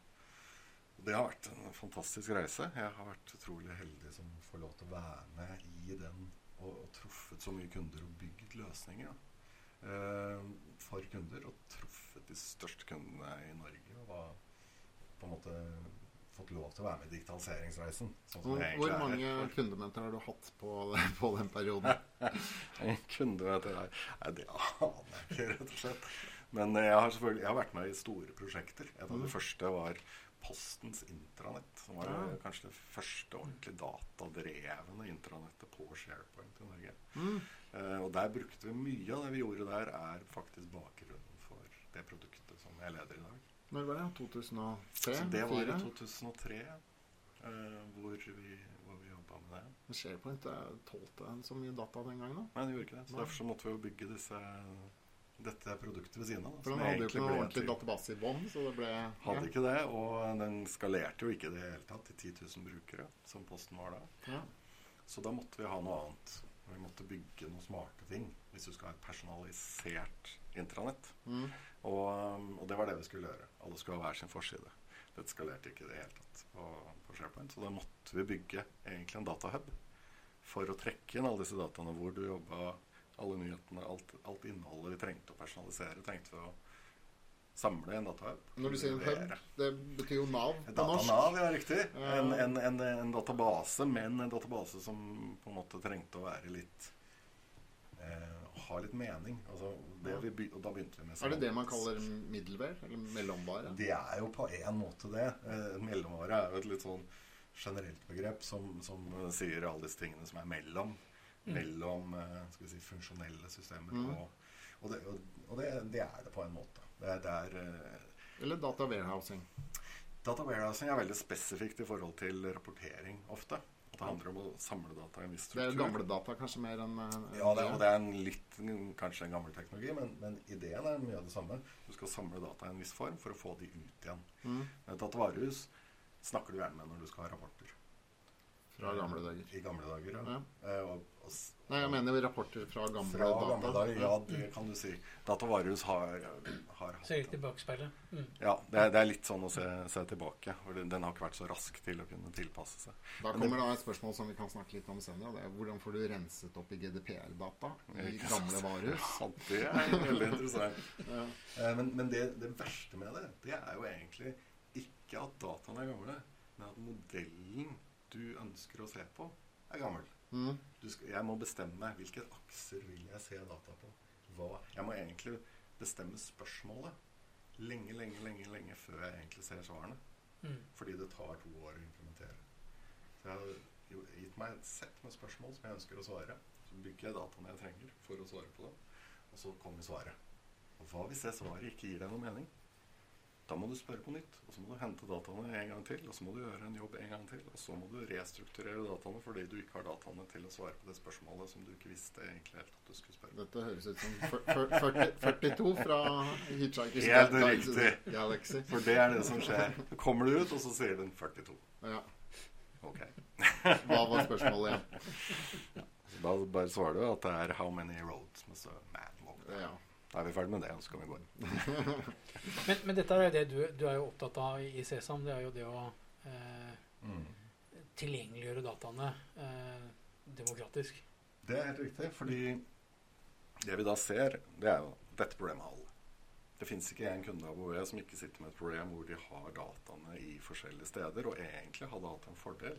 Og Det har vært en fantastisk reise. Jeg har vært utrolig heldig som får lov til å være med i den og, og truffet så mye kunder og bygd løsninger da. eh, for kunder. Og truffet de største kundene i Norge. Og var på en måte fått lov til å være med i digitaliseringsreisen. Sånn Hvor, hvor mange kundemøter har du hatt på, på den perioden? En kunde Nei, det aner jeg ikke, rett og slett. Men jeg har selvfølgelig jeg har vært med i store prosjekter. Et av de første var Postens intranett. Som var Ja. kanskje det første ordentlig datadrevne intranettet på SharePoint i Norge. Mm. Eh, og der brukte vi mye av det vi gjorde der, er faktisk bakgrunnen for det produktet som jeg leder i dag. Når var det? 2003? Så det var i 2003 uh, hvor vi, hvor vi jobba med det. Men SharePoint tålte tålte så mye data den gangen, da. Nei, det gjorde ikke det. Så Nei. derfor så måtte vi jo bygge disse, dette produktet ved siden av. For den hadde jo ikke noe ordentlig database i bånn, så det ble Hadde ikke det, og den skalerte jo ikke i det hele tatt til 10 000 brukere, som Posten var da. Ja. Så da måtte vi ha noe annet. Vi måtte bygge noen smarte ting hvis du skal ha et personalisert intranett. Mm. Og, og det var det vi skulle gjøre. Alle skulle ha hver sin forside. Dette skalerte ikke i det hele tatt på, på SharePoint. Så da måtte vi bygge egentlig en datahub for å trekke inn alle disse dataene hvor du jobba, alle nyhetene, alt, alt innholdet vi trengte å personalisere, trengte vi å samle en datahub. Når du sier en hub, det betyr jo Nav på norsk. Datanav, ja, riktig. En, en, en, en database, men en database som på en måte trengte å være litt eh, ha litt mening. Altså, det vi og da begynte vi med Er det det man kaller middelvær? Eller mellomvare? Det er jo på en måte det. Eh, mellomvare er jo et litt sånn generelt begrep som, som eh, sier alle disse tingene som er mellom. Mellom eh, skal vi si, funksjonelle systemer. Mm. Og, og, det, og, det, det er det på en måte. Det det er Eller data warehousing? Data warehousing er veldig spesifikt i forhold til rapportering ofte. Det handler om å samle data i en viss struktur. Det er jo gamle data kanskje mer enn eh, Ja, det, og det er en litt kanskje en gammel teknologi, men, men ideen er mye av det samme. Du skal samle data i en viss form for å få de ut igjen. Mm. Et datavarehus snakker du gjerne med når du skal ha rapporter. Fra gamle dager. I gamle dager, ja. Ja. Eh, og, og, Nei, jeg mener rapporter fra gamle fra data. gamle dager, ja, det kan du si. Datavarehus har, har Ser litt hatt i bakspeilet. Mm. Ja, det er, det er litt sånn å se, se tilbake. For den den har ikke vært så rask til å kunne tilpasse seg. Da kommer da et spørsmål som vi kan snakke litt om senere. Det er hvordan får du renset opp i GDPR-data i gamle varehus? Ja, det er veldig interessant. Ja. Eh, Men, men det, det verste med det, det er jo egentlig ikke at dataene er gamle, men at modellen du ønsker å se på, er gammel. Mm. Du skal, jeg må bestemme hvilke akser vil jeg se data på. Hva, jeg må egentlig bestemme spørsmålet lenge, lenge, lenge, lenge før jeg egentlig ser svarene. Mm. Fordi det tar to år å implementere. Så jeg har jo gitt meg et sett med spørsmål som jeg ønsker å svare. Så bygger jeg dataene jeg trenger for å svare på dem. Og så kommer svaret. Og hva hvis det svaret ikke gir deg noe mening? Da må du spørre på nytt, og så må du hente dataene en gang til. Og så må du gjøre en jobb en gang til, og så må du restrukturere dataene fordi du ikke har dataene til å svare på det spørsmålet som du ikke visste egentlig helt at du skulle spørre. Dette høres ut som fyr- fyr- 40, 42 fra Hitchhiker's Helt riktig. Galaxy. For det er det som skjer. Så kommer du ut, og så sier den 42. Ja. Ok. Hva var spørsmålet igjen? Da bare svarer du at det er 'How many roads must a man walk'? Ja. Da er vi ferdig med det, så kan vi gå inn. Men, men dette er jo det du, du er jo opptatt av i Sesam. Det er jo det å eh, tilgjengeliggjøre dataene eh, demokratisk. Det er helt riktig, fordi det vi da ser, det er jo dette problemet har alle. Det fins ikke en kunde av OE som ikke sitter med et problem hvor de har dataene i forskjellige steder, og egentlig hadde hatt en fordel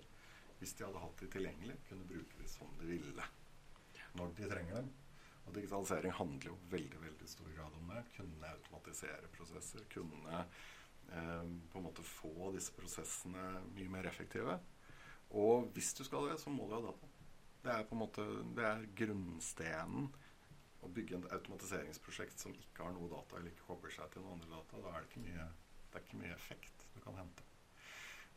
hvis de hadde hatt de tilgjengelig, kunne bruke de som de ville. Når de trenger dem. Og digitalisering handler jo veldig veldig stor grad om det. Kunne automatisere prosesser. Kunne eh, på en måte få disse prosessene mye mer effektive. Og hvis du skal det, så må du ha data. Det er på en måte det er grunnstenen å bygge et automatiseringsprosjekt som ikke har noe data eller ikke kobler seg til noen andre data. Da er det ikke mye, det er ikke mye effekt du kan hente.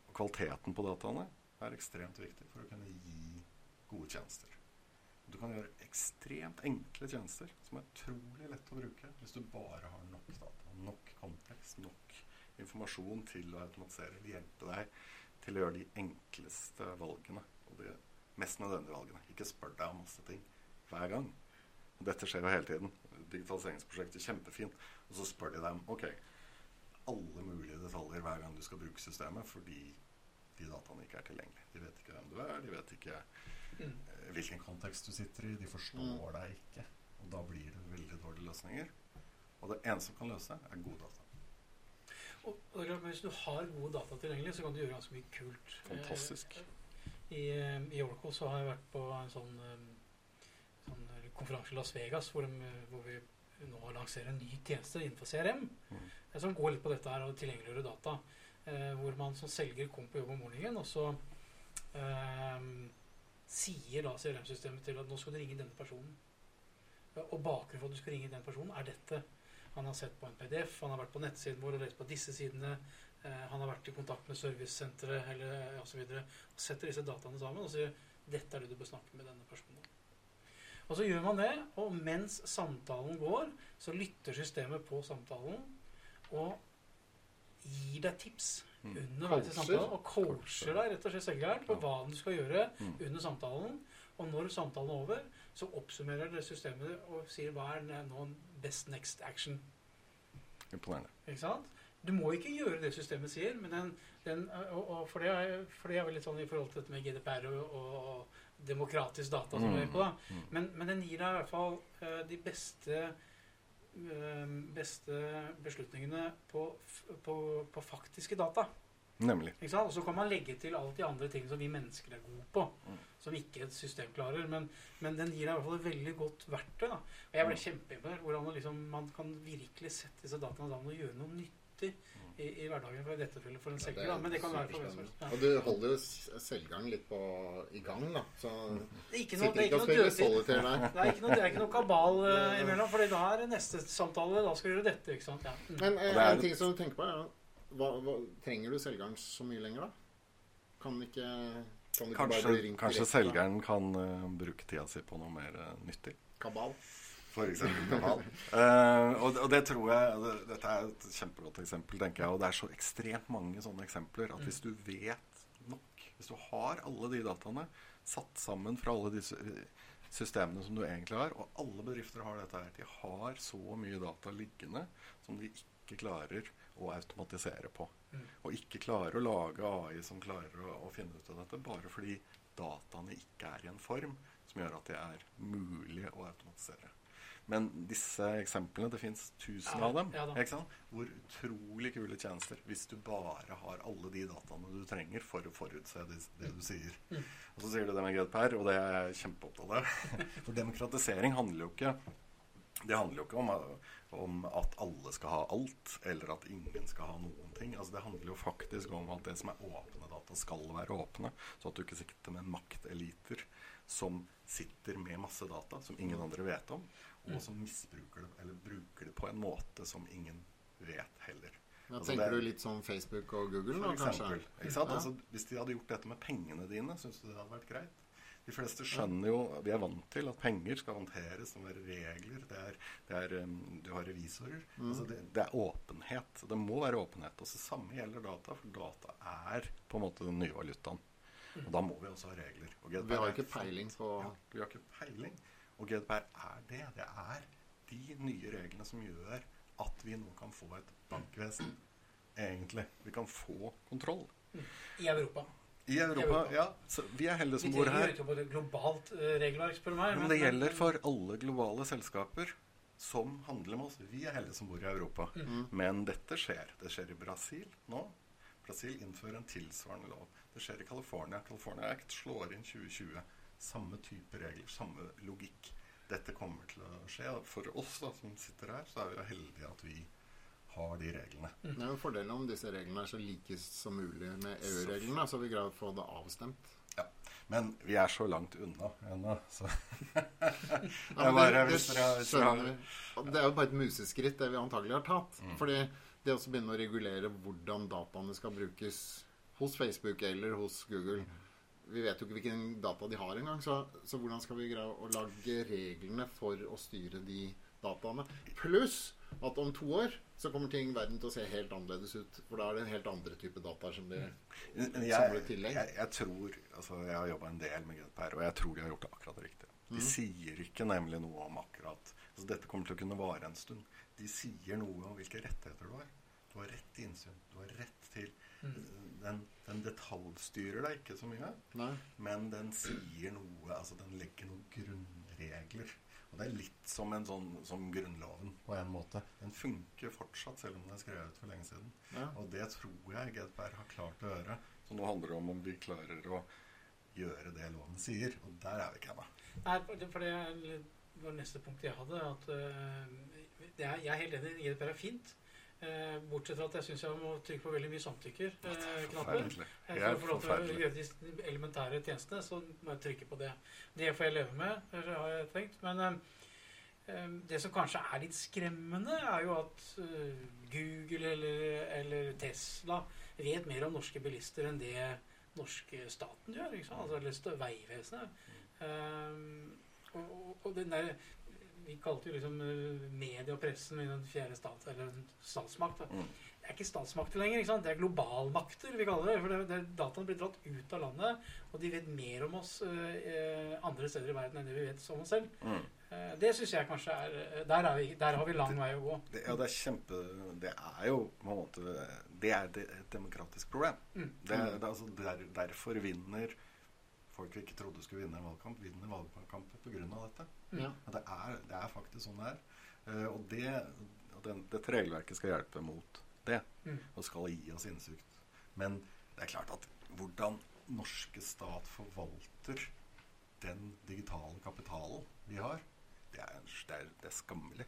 Og kvaliteten på dataene er ekstremt viktig for å kunne gi gode tjenester. Du kan gjøre ekstremt enkle tjenester som er utrolig lette å bruke hvis du bare har nok data, nok kontekst, nok informasjon til å automatisere eller hjelpe deg til å gjøre de enkleste valgene og de mest nødvendige valgene. Ikke spør deg om masse ting hver gang. Dette skjer jo hele tiden. Digitaliseringsprosjektet er kjempefint. Og så spør de dem ok, alle mulige detaljer hver gang du skal bruke systemet, fordi de dataene ikke er tilgjengelige. De vet ikke hvem du er, de vet ikke hvilken kontekst du sitter i, de forstår deg ikke. Og da blir det veldig dårlige løsninger. Og det eneste som kan løse er gode data. Og, og det er klart, men Hvis du har gode data tilgjengelig, så kan du gjøre ganske mye kult. Fantastisk. Eh, I, eh, I Oracle så har jeg vært på en sånn, eh, sånn eh, konferanse i Las Vegas hvor, de, eh, hvor vi nå lanserer en ny tjeneste innenfor CRM. Mm. eh, Som går litt på dette her å tilgjengeliggjøre data. Eh, hvor man som selger kom på jobb om morgenen, og så eh, sier da CRM-systemet til at nå skal du ringe denne personen. Eh, Og bakgrunnen for at du skal ringe den personen, er dette. Han har sett på en PDF, han har vært på nettsiden vår og lest på disse sidene. Eh, han har vært i kontakt med servicesenteret eller osv. Og setter disse dataene sammen og sier dette er det du bør snakke med denne personen. Og så gjør man det, og mens samtalen går, så lytter systemet på samtalen og gir deg tips. Underveis i samtalen. Og coacher deg rett og slett selgeren på hva du skal gjøre Mm. under samtalen. Og når samtalen er over, så oppsummerer det systemet og sier hva er nå best next action. Ikke sant? Du må ikke gjøre det systemet sier, men den, den, og, og for, det er, for det er vel litt sånn i forhold til dette med GDPR og, og demokratisk data som mm. er på, da. Mm. Men, men den gir deg i hvert fall eh, de beste beste beslutningene på, på, på faktiske data. Nemlig. Ikke sant? Og så kan man legge til alle de andre tingene som vi mennesker er gode på. Mm. Som ikke et system klarer. Men, men den gir deg i hvert fall et veldig godt verktøy. da. Og jeg ble kjempeimponert hvordan det liksom, man kan virkelig sette disse dataene sammen og gjøre noe nyttig i, i hverdagen. For i dette tilfellet for en Ja, selger. da. Men det kan være for hvem som helst. Og du holder jo selgeren litt på, i gang, da. Så Det er ikke noe, sitter er ikke og spiller solitaire der. Det er ikke noe, det er ikke noe kabal uh, imellom, for da er neste samtale. Da skal du gjøre dette. ikke sant? Ja. Mm. Men eh, en ting som du tenker på, er hva, hva, trenger du selgeren så mye lenger, da? Kan ikke, kan du ikke bare bli Kanskje, ringt kanskje direkte selgeren selgeren kan uh, bruke tida si på noe mer uh, nyttig. Kabal. For eksempel kanal. Og, og det tror jeg det, Dette er et kjempegodt eksempel, tenker jeg. Og det er så ekstremt mange sånne eksempler at hvis du vet nok, hvis du har alle de dataene satt sammen fra alle disse eh, systemene som du egentlig har, og alle bedrifter har dette her, de har så mye data liggende som de ikke klarer å automatisere på. Og ikke klarer å lage AI som klarer å, å finne ut av dette, bare fordi dataene ikke er i en form som gjør at det er mulig å automatisere. Men disse eksemplene, det fins tusen Ja, av dem. ja? Hvor utrolig kule tjenester hvis du bare har alle de dataene du trenger for å forutse det, det du sier. Mm. Og så sier du det med GDPR, og det er jeg kjempeopptatt av. For demokratisering handler jo ikke det handler jo ikke om, om at alle skal ha alt, eller at ingen skal ha noen ting. Altså Det handler jo faktisk om at det som er åpne data, skal være åpne. Så at du ikke sitter med makteliter som sitter med masse data som ingen andre vet om, og som misbruker det, eller bruker det på en måte som ingen vet heller. Da Altså, tenker det- du litt som Facebook og Google, da, kanskje? eksempel. Ikke sant? Ja. Altså, hvis de hadde gjort dette med pengene dine, syns du det hadde vært greit? De fleste skjønner jo Vi er vant til at penger skal håndteres som være regler. Det er, det er, um, du har revisorer. Mm. Altså det, det er åpenhet. Det må være åpenhet. Og så samme gjelder data, for data er på en måte den nye valutaen. Og da må vi også ha regler. Og Vi har er ikke peiling på ja, Vi har ikke peiling. Og GDPR er det. Det er de nye reglene som gjør at vi nå kan få et bankvesen. Egentlig. Vi kan få kontroll. I Europa. I Europa, ja. Så vi er heldige som bor trenger her. jo ikke jo globalt eh, regelverk, spør du meg. Men det gjelder for alle globale selskaper som handler med oss. Vi er heldige som bor i Europa. Mm. Men dette skjer. Det skjer i Brasil nå. Brasil innfører en tilsvarende lov. Det skjer i California. California Act slår inn 2020. Samme type regler, samme logikk. Dette kommer til å skje. For oss da, som sitter her, så er vi jo heldige at vi har de reglene. Mm. Det er jo fordelen om disse reglene er så like som mulig med EU-reglene, så vi greier å få det avstemt. Ja. Men vi er så langt unna ennå, så Ja, bare, det, skjønner det er jo bare et museskritt, det vi antagelig har tatt. Mm. Fordi det å begynne å regulere hvordan dataene skal brukes hos Facebook eller hos Google Vi vet jo ikke hvilken data de har engang, så, så hvordan skal vi greie å lage reglene for å styre de dataene? Pluss at om to år så kommer ting verden til å se helt annerledes ut. For da er det en helt andre type data som blir Men i tillegg. jeg, jeg tror altså Jeg har jobba en del med GDPR, og jeg tror de har gjort det akkurat riktig. Mm. De sier ikke nemlig noe om akkurat altså Dette kommer til å kunne vare en stund. De sier noe om hvilke rettigheter du har. Du har rett til innsyn. Du har rett til Mm. den, den detaljstyrer deg ikke så mye, Nei. men den sier noe Altså den legger noen grunnregler. Og det er litt som en sånn som Grunnloven på en måte. Den funker fortsatt, selv om den er skrevet for lenge siden. Ja. Og det tror jeg GDPR har klart å gjøre. Så nå handler det om om vi klarer å gjøre det loven sier. Og der er vi ikke ennå. Nei, for det- var neste punkt jeg hadde. At uh, det er, jeg er helt enig. GDPR er fint. Eh, bortsett fra at jeg syns jeg må trykke på veldig mye samtykker-knapper. Forferdelig. for å få lov til å gjøre de elementære tjenestene, så må jeg trykke på det. Det får jeg leve med, har jeg tenkt. Men eh, eh, det som kanskje er litt skremmende, er jo at eh, Google eller, eller Tesla vet mer om norske bilister enn det norske staten gjør. Altså, eller Vegvesenet. Um, og, og, og den der Vi kalte jo liksom eh, media og pressen den fjerde stat, eller statsmakt. Mm. Det er ikke statsmakter lenger. ikke sant? Det er globalmakter vi kaller det. For det, det, Dataen blir dratt ut av landet, og de vet mer om oss eh, andre steder i verden enn det vi vet om oss selv. Mm. Eh, det syns jeg kanskje er eh, der, er vi, der har vi lang vei å gå. Det, ja, det er kjempe Det er jo på en måte Det er et demokratisk problem. Mm. Det, det, er altså, der, derfor vinner folk vi ikke trodde skulle vinne en valgkamp, vinner valgkamper pga. dette. Ja. Det, er, det er faktisk sånn det er. Uh, og det, den, dette regelverket skal hjelpe mot det. Mm. Og skal gi oss innsikt. Men det er klart at hvordan norske stat forvalter den digitale kapitalen vi har, det er, det er, det er skammelig.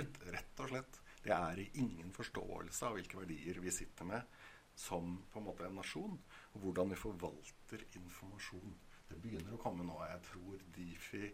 Et, rett og slett. Det er ingen forståelse av hvilke verdier vi sitter med som på en måte en nasjon, og hvordan vi forvalter informasjon. Det begynner å komme nå. Jeg tror Difi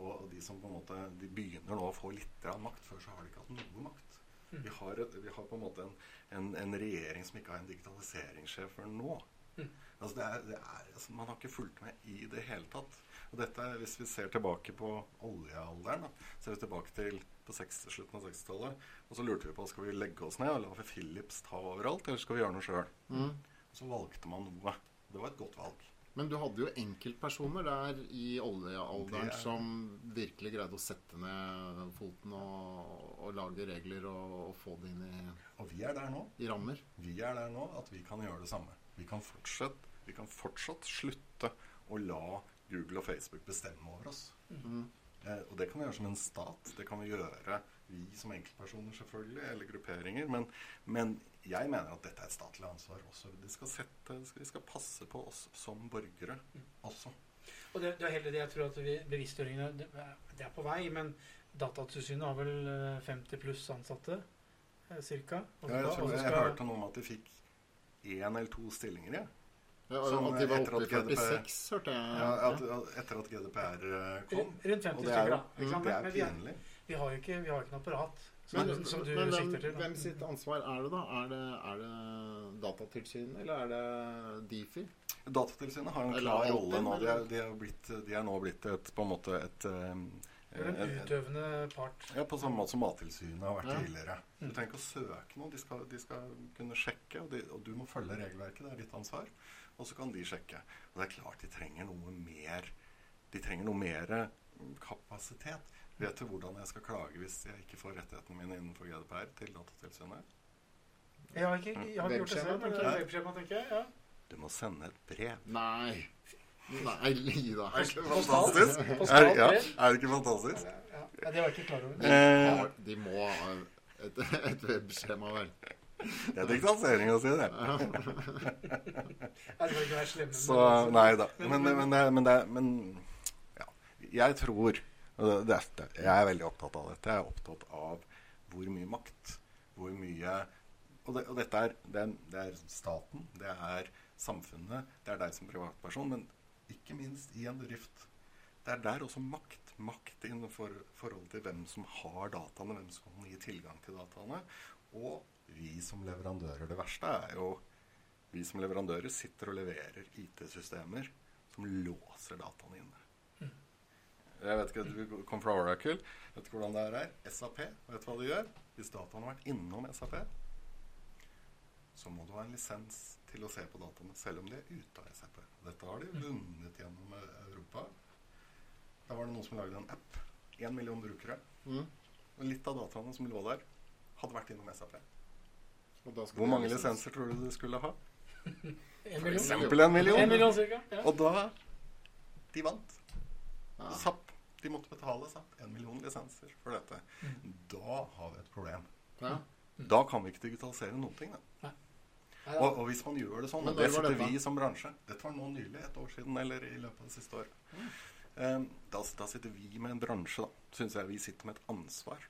og de som på en måte de begynner nå å få litt makt. Før så har de ikke hatt noe makt. Mm. Vi har, et, vi har på en måte en, en, en, regjering som ikke har en digitaliseringssjef før nå. Mm. Altså det er, det er, altså man har ikke fulgt med i det hele tatt. Og dette, Hvis vi ser tilbake på oljealderen, da, ser vi tilbake til på 60, slutten av 60-tallet, og så lurte vi på skal vi legge oss ned og la Philips ta overalt, eller skal vi gjøre noe sjøl. Mm. Så valgte man noe. Det var et godt valg. Men du hadde jo enkeltpersoner der i oljealderen er- som virkelig greide å sette ned foten og, og lage regler og, og få det inn i, Og vi er der nå. i rammer. Vi er der nå at vi kan gjøre det samme. Vi kan fortsatt, vi kan fortsatt slutte å la Google og Facebook bestemme over oss. Mm. Eh, og det kan vi gjøre som en stat. Det kan vi gjøre vi som enkeltpersoner, selvfølgelig, eller grupperinger. Men, men jeg mener at dette er et statlig ansvar også. De skal, sette, vi skal passe på oss som borgere også. Og det, det er heller det jeg tror at vi, bevisstgjøringen det, det er på vei, men Datatilsynet har vel eh, 50 pluss ansatte, ca. cirka. Ja, jeg, tror, og jeg skal- hørte noe om at de fikk én eller to stillinger, ja. Ja, Som, at de var etter oppe i at GDPR 46, hørte jeg. ja at, etter at GDPR eh, kom. Rundt 50 Og er stykker, da. Ikke sant? det er Men vi, pinlig. vi har jo ikke, vi har jo ikke noe apparat som, Men, som du men sikter til. da. hvem sitt ansvar er det, da? Er det, er det Datatilsynet, eller er det Difi? Datatilsynet har en klar rolle nå. De er, de, er blitt, de er nå blitt et, på en måte et en utøvende part. Ja, På samme måte som Mattilsynet har vært Ja. tidligere. Du Mm. trenger ikke å søke noe. De skal, de skal kunne sjekke, og, de, og du må følge regelverket. Det er ditt ansvar. Og så kan de sjekke. Og det er klart de trenger noe mer De trenger noe mer kapasitet. Vet du hvordan jeg skal klage hvis jeg ikke får rettighetene mine innenfor GDPR til Datatilsynet? Jeg har ikke, jeg har ikke gjort det selv. Men ja. tenker jeg. jeg. Webskjema, tenker jeg. Ja. Du må sende et brev. Nei. Nei, Lida. Er det ikke fantastisk? Er, ja, er det ikke fantastisk? Ja, det var jeg ikke klar over. Eh, De må ha et, et webskjema, vel. det er digitalisering å si det. Så altså- nei da. Men, men, men, det- men, men ja. Jeg tror Jeg er veldig opptatt av dette. Jeg er opptatt av hvor mye makt, hvor mye Og, det, og dette er det, er det er staten, det er samfunnet, det er deg som privatperson, men ikke minst i en bedrift. Det er der også makt. Makt innenfor forhold til hvem som har dataene, hvem som kan gi tilgang til dataene. Og vi som leverandører. Det verste er jo vi som leverandører sitter og leverer IT-systemer som låser dataene inne. Jeg vet ikke, Du kom fra Oracle. Vet ikke hvordan det er her. SAP, vet du hva de gjør? Hvis dataene har vært innom SAP, så må du ha en lisens til å se på dataene, selv om de er ute av SAP. Dette har de vunnet gjennom Europa. Da var det noen som lagde en app. Én million brukere. Mm. Og litt av dataene som lå der, hadde vært innom SAP. Og da Hvor mange lisenser tror du du skulle ha? En For eksempel en million. En million cirka. Ja. Og da De vant. Ja. SAP. De måtte betale sant? en million lisenser for dette. Da har vi et problem. Ja. Da kan vi ikke digitalisere noen ting. Da. Og, og hvis man gjør det sånn, og det dette? vi som bransje Dette var nå nylig, et år siden, eller i løpet av det siste året. Eh, da, da sitter vi med en bransje, da. Syns jeg vi sitter med et ansvar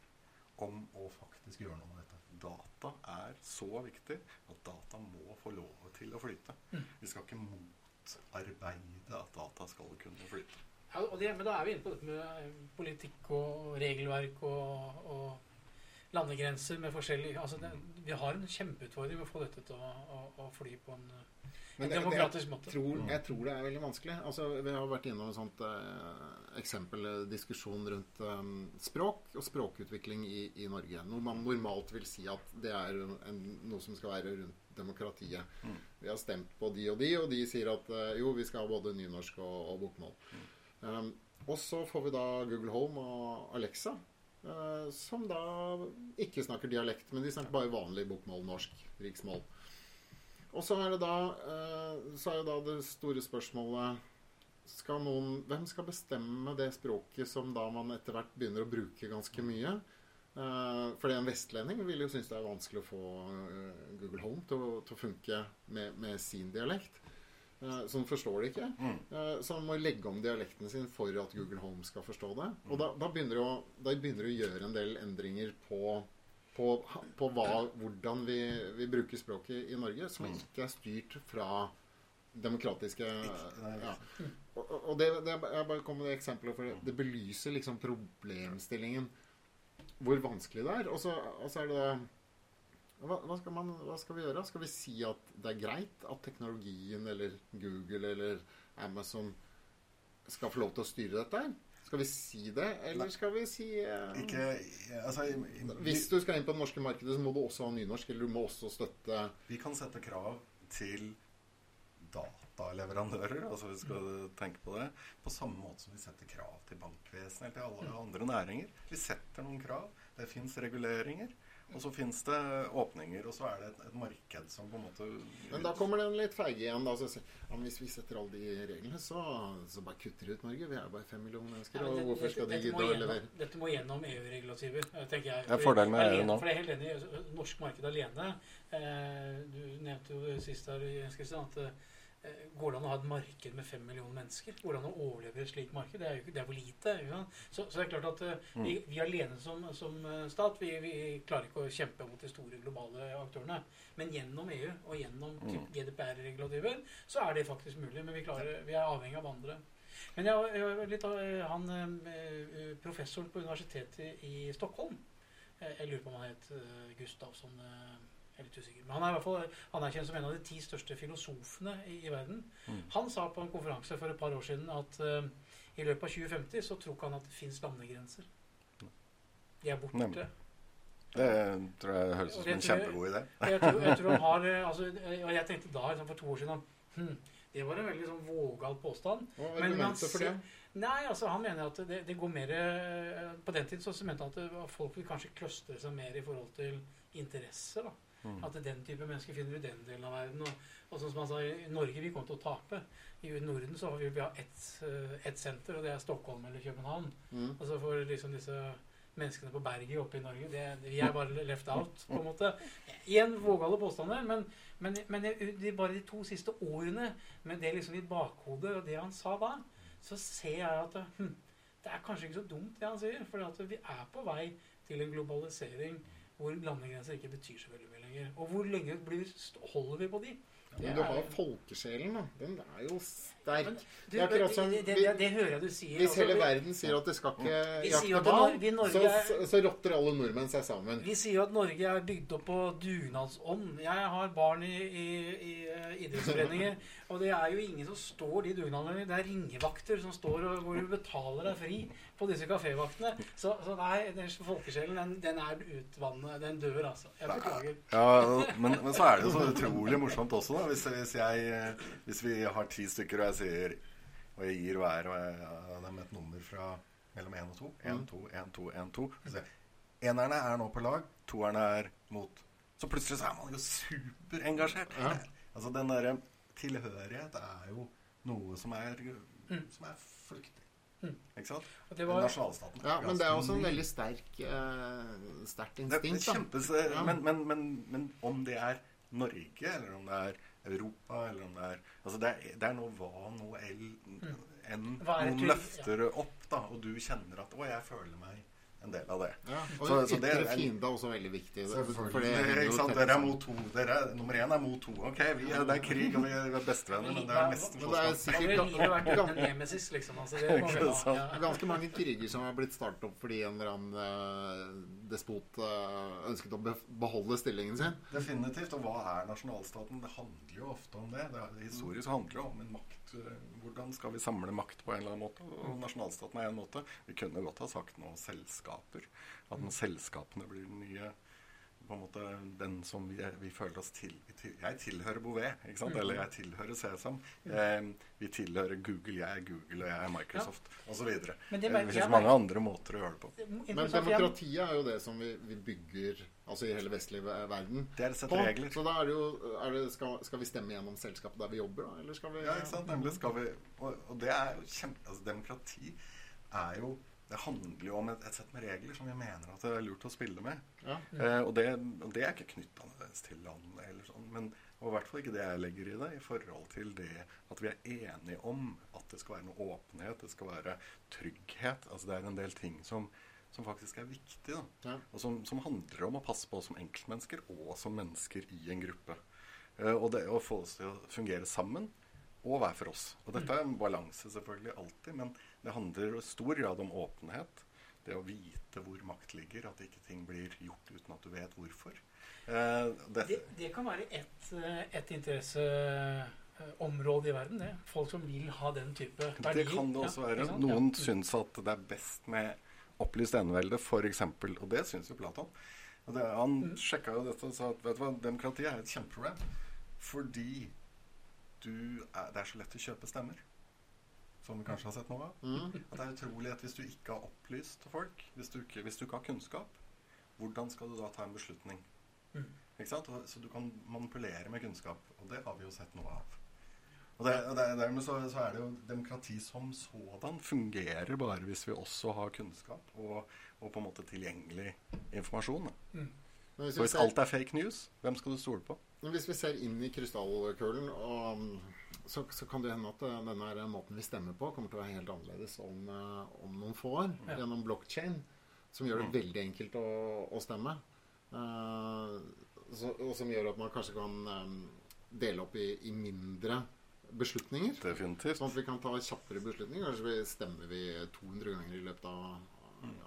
om å faktisk gjøre noe med dette. Data er så viktig at data må få lov til å flyte. Vi skal ikke motarbeide at data skal kunne flyte. Ja, og det, men da er vi inne på dette med eh, politikk og regelverk og, og landegrenser med forskjellig altså det, Vi har en kjempeutfordring med å få dette til å, å, å fly på en, en det- demokratisk det, måte. jeg tror, jeg tror det er veldig vanskelig. Altså, vi har vært innom en sånt eh, eksempel, eh, rundt eh, språk og språkutvikling i, i Norge. Noe man normalt vil si at det er en, noe som skal være rundt demokratiet. Mm. Vi har stemt på de og de, og de sier at eh, jo, vi skal ha både nynorsk og, og bokmål. Um, og så får vi da Google Home og Alexa, uh, som da ikke snakker dialekt, men de snakker bare vanlig bokmål, norsk, riksmål. Og så er det da uh, Så er jo da det store spørsmålet skal noen, Hvem skal bestemme det språket som da man etter hvert begynner å bruke ganske mye? Uh, fordi en vestlending vil jo synes det er vanskelig å få Google Home til å, til å funke med, med sin dialekt. Eh, han forstår det ikke. Eh, så han må legge om dialekten sin for at Google Home skal forstå det. Og da, da, begynner, du å, gjøre en del endringer på, på, på hva, hvordan vi, vi bruker språket i Norge, som ikke er styrt fra demokratiske ja. Og, og- det, det jeg bare kom med det eksempelet, for det, det belyser liksom problemstillingen. Hvor vanskelig det er. Og så, og så er det hva, hva, skal man, hva skal vi gjøre? Skal vi si at det er greit at teknologien eller Google eller Amazon skal få lov til å styre dette her? Skal vi si det, eller skal vi si uh, Ikke Altså i- i- Hvis du skal inn på det norske markedet, så må du også ha nynorsk, eller du må også støtte Vi kan sette krav til dataleverandører, altså vi skal tenke på det, på samme måte som vi setter krav til bankvesenet eller til alle andre næringer. Vi setter noen krav. Det fins reguleringer. Og så fins det åpninger, og så er det et, et marked som på en måte Men da kommer den litt feige igjen. Da, så, ja, men hvis vi setter alle de reglene, så, så bare kutter ut Norge. Vi er bare fem millioner mennesker. Ja, men og hvorfor skal de gidde å levere? Dette må gjennom EU-regulativet, eh, tenker jeg. Det er fordelen med EU nå. For jeg er helt enig. altså, Norsk marked alene eh, Du nevnte jo sist her, Jens Kristian, at eh, Går det an å ha et marked med fem millioner mennesker? Går det an å overleve i et slikt marked? Det er jo det er for lite. Ja. Så, så det er klart at eh, Mm. vi, vi alene som, som eh, stat vi, vi klarer ikke å kjempe mot de store globale aktørene. Men gjennom EU og gjennom Mm. GDPR-regulativer så er det faktisk mulig. Men vi, klarer, vi er avhengig av andre. Men jeg, jeg, litt, av- eh, han eh, professoren på universitetet i Stockholm eh, Jeg lurer på om han het eh, Gustavsson eh, Jeg er litt usikker. Men han er i hvert fall anerkjent som en av de ti største filosofene i, i verden. Mm. Han sa på en konferanse for et par år siden at uh, i løpet av 2050 så tror ikke han at det fins landegrenser. De er borte. Nemlig. Det tror jeg høres ut som en kjempegod idé. Jeg tror, jeg tror han har eh, altså, eh, Og jeg tenkte da, liksom, for to år siden hm, Det var en veldig sånn vågal påstand. Hva var Men argumentet for det? Nei, altså han mener at det, det går mer På den tid så mente han at folk vil kanskje clustre seg mer i forhold til interesser. da. Mm. At den type mennesker finner du i den delen av verden. Og, og som han sa, i Norge vi kommer til å tape. I Norden så vil vi ha ett eh, ett senter, og det er Stockholm eller København. Mm. Altså for liksom disse menneskene på berget oppe i Norge, det, vi er bare left out, på en måte. Igjen vågale påstander, men, men, men er bare de to siste årene, med det liksom i bakhodet og det han sa da, så ser jeg at hm, det er kanskje ikke så dumt det han sier. For vi er på vei til en globalisering hvor landegrenser ikke betyr så veldig mye lenger. Og hvor lenge blir, holder vi på de? Men du har folkesjelen, da. Den er jo sterk. Men, du, Det er som det, det, det, det hører jeg du sier. Hvis altså, hele verden sier at det skal ikke Vi jakte på hval, Norge så, så, så rotter alle nordmenn seg sammen. Vi sier jo at Norge er bygd opp på dugnadsånd. Jeg har barn i, i, i idrettsforeninger, og det er jo ingen som står de dugnadene. Det er ringevakter som står og, hvor du betaler deg fri på disse kafévaktene. Så, så nei, den folkesjelen, den, den er utvannet. Den dør, altså. Jeg beklager. Ja, men, men så er det jo så utrolig morsomt også, da. Hvis, hvis, jeg, eh, hvis vi har ti stykker, og jeg sier Og jeg gir hver ja, dem et nummer fra mellom 1 og 2. 1, 2, 1, 2, 1, 2. Så Enerne er nå på lag, toerne er mot. Så plutselig så er man jo superengasjert. Ja. Altså den derre tilhørighet er jo noe som er, som er flyktig. Mm. Ikke sant? Og det var, Nasjonalstaten. Ja, men det er også en veldig sterk uh, sterkt er instinkt. kjempes, Ja. men, men, men, men om det er Norge, eller om det er Europa, eller om det er Altså, det er, det er noe hva, noe el, Mm. Er noen løfter løfter opp, da, og du kjenner at Å, jeg føler meg en del av det. Ja, og Så- så det ytre er- fiende er også veldig viktig. For det ikke sant? Dere er mot to. Dere er, nummer én er mot to. Ok, vi er, det er krig, og vi er bestevenner, men det er nesten Men det er sånn. sikkert vært uten nemesis, liksom. Altså, det? Ja. ganske mange kriger som har blitt startet opp fordi en eller annen eh, despot eh, ønsket å beholde stillingen sin. Definitivt. Og hva er nasjonalstaten? Det handler jo ofte om det. det er, historisk handler det om en makt. Eh, Hvordan skal vi samle makt på en eller annen måte? Og nasjonalstaten er en måte. Vi kunne godt ha sagt noe selskaper. At når selskapene blir den nye på en måte den som vi, vi føler oss til, til Jeg tilhører Bouvet, ikke sant? eller jeg tilhører Sesam. Eh, vi tilhører Google, jeg er Google, og jeg er Microsoft, og osv. Det, det det finnes mange andre måter å gjøre det på. Men demokratiet er jo det som vi, vi bygger altså i hele vestlige verden Det er et sett regler. Så da er det jo er det, skal, skal vi stemme gjennom selskapet der vi jobber, da? Eller skal vi Ja, ikke sant? Nemlig skal vi Og, og det er jo kjempe... Altså, demokrati er jo det handler jo om et, et, sett med regler som vi mener at det er lurt å spille med. Ja. Eh, og, det, og, det, er ikke knytta til landet, eller sånn, men og i hvert fall ikke det jeg legger i det, i forhold til det at vi er enige om at det skal være noe åpenhet, det skal være trygghet. Altså det er en del ting som, som faktisk er viktig. Ja. Og som, som, handler om å passe på oss som enkeltmennesker og som mennesker i en gruppe. Uh, og det å få oss til å fungere sammen og hver for oss. Og dette er en balanse selvfølgelig alltid, men det handler i stor grad om åpenhet. Det å vite hvor makt ligger, at ikke ting blir gjort uten at du vet hvorfor. Uh, det, det, kan være ett et interesse område i verden, det. Folk som vil ha den type verdier. Det kan det også være. Noen ja. syns at det er best med opplyst enevelde, f.eks. Og det syns jo Platon. Det, han mm. sjekka jo dette og sa at vet du hva, demokratiet er et kjempeproblem. Fordi du er, det er så lett å kjøpe stemmer. Som vi kanskje har sett noe av. Mm. At det er utrolig at hvis du ikke har opplyst folk, hvis du ikke, hvis du ikke har kunnskap, hvordan skal du da ta en beslutning? Mm. Ikke sant? Så du kan manipulere med kunnskap. Og det har vi jo sett noe av. Og, det, og det, dermed så, så, er det jo demokrati som sådan fungerer bare hvis vi også har kunnskap og, og på en måte tilgjengelig informasjon. Mm. Hvis hvis ser, alt er fake news, hvem skal du stole på? Hvis vi ser inn i krystallkulen, så, så, kan det hende at eh, denne måten vi stemmer på, kommer til å være helt annerledes om, eh, om noen få år. Ja. Gjennom blokkjede, som gjør det mm. veldig enkelt å, å stemme. Uh, så, og som gjør at man kanskje kan um, dele opp i, i, mindre beslutninger. Definitivt. Sånn at vi kan ta kjappere beslutninger. Kanskje stemmer vi 200 ganger i løpet av,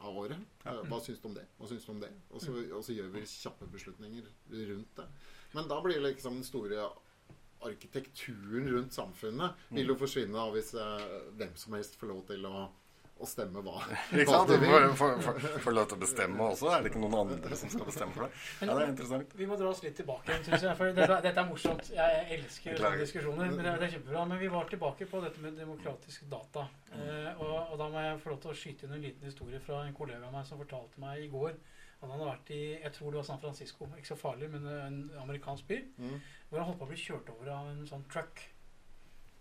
av året. Ja. Hva syns du om det? Hva syns du om det? Og så, og så, gjør vi kjappe beslutninger rundt det. Men da blir liksom den store arkitekturen rundt samfunnet vil jo forsvinne da hvis uh, hvem som helst får lov til å å stemme hva. Ikke sant? Du får, lov til å bestemme også. Er det ikke noen andre som skal bestemme for deg? Ja, det er interessant. Vi må dra oss litt tilbake, syns jeg. For dette, dette, er morsomt. Jeg elsker sånne diskusjoner. Men det, det, er kjempebra. Men vi var tilbake på dette med demokratisk data. Eh, og, og, da må jeg få lov til å skyte inn en liten historie fra en kollega av meg som fortalte meg i går at han hadde vært i jeg tror det var San Francisco, ikke så farlig, men en amerikansk by, mm. hvor han holdt på å bli kjørt over av en sånn truck.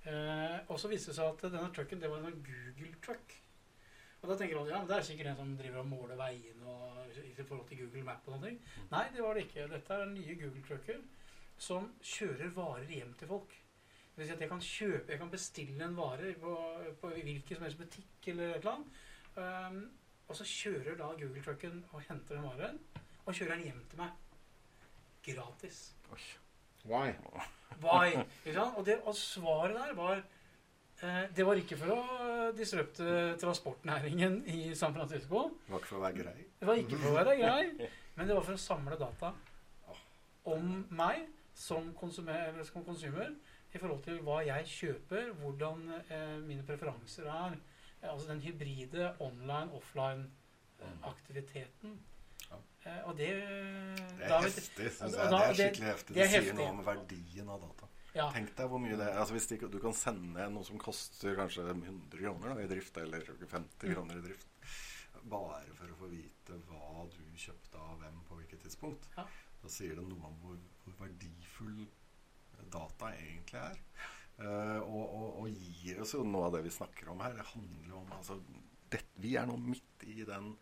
Eh, og så viste det seg at denne trucken det var en Google-truck. Og da tenker han ja, men det er sikkert en som driver og måler veiene og, i forhold til Google Map og noe. Nei, det var det ikke. Dette er nye Google-trucker som kjører varer hjem til folk. Det vil si at jeg kan kjøpe, jeg kan bestille en vare på, på hvilken som helst butikk eller et eller annet. Um, og så kjører da Google-trucken og henter den varen og kjører den hjem til meg. Gratis. Why? Why? Og, det, og svaret der var det var ikke for å disrupte transportnæringen i San Francisco. Det var ikke for å være grei? Det var ikke for å være grei, men det var for å samle data om meg som konsumer, som konsumer i forhold til hva jeg kjøper, hvordan eh, mine preferanser er. Altså den hybride online-offline-aktiviteten. Eh, og det Det er heftig, syns jeg. Det er skikkelig heftig. Det, sier noe om verdien av data. Ja. Tenk deg hvor mye det er. Altså Hvis de, du kan sende noe som koster kanskje 100 kroner da, i drift, eller 50 mm. kroner i drift, bare for å få vite hva du kjøpte av hvem på hvilket tidspunkt, ja. da sier det noe om hvor, hvor verdifull data egentlig er. Uh, og, og, og, gir oss jo noe av det vi snakker om her. Det handler om altså, det, Vi er nå midt i den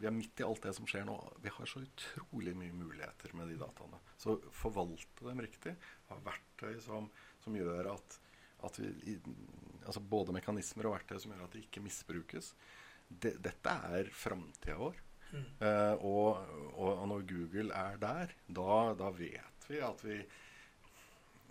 vi er midt i alt det som skjer nå. Vi har så utrolig mye muligheter med de dataene. Så forvalte dem riktig. Ha verktøy som, som gjør at, at vi, altså Både mekanismer og verktøy som gjør at de ikke misbrukes. De, dette er framtida vår. Mm. Uh, og, og, når Google er der, da, da vet vi at vi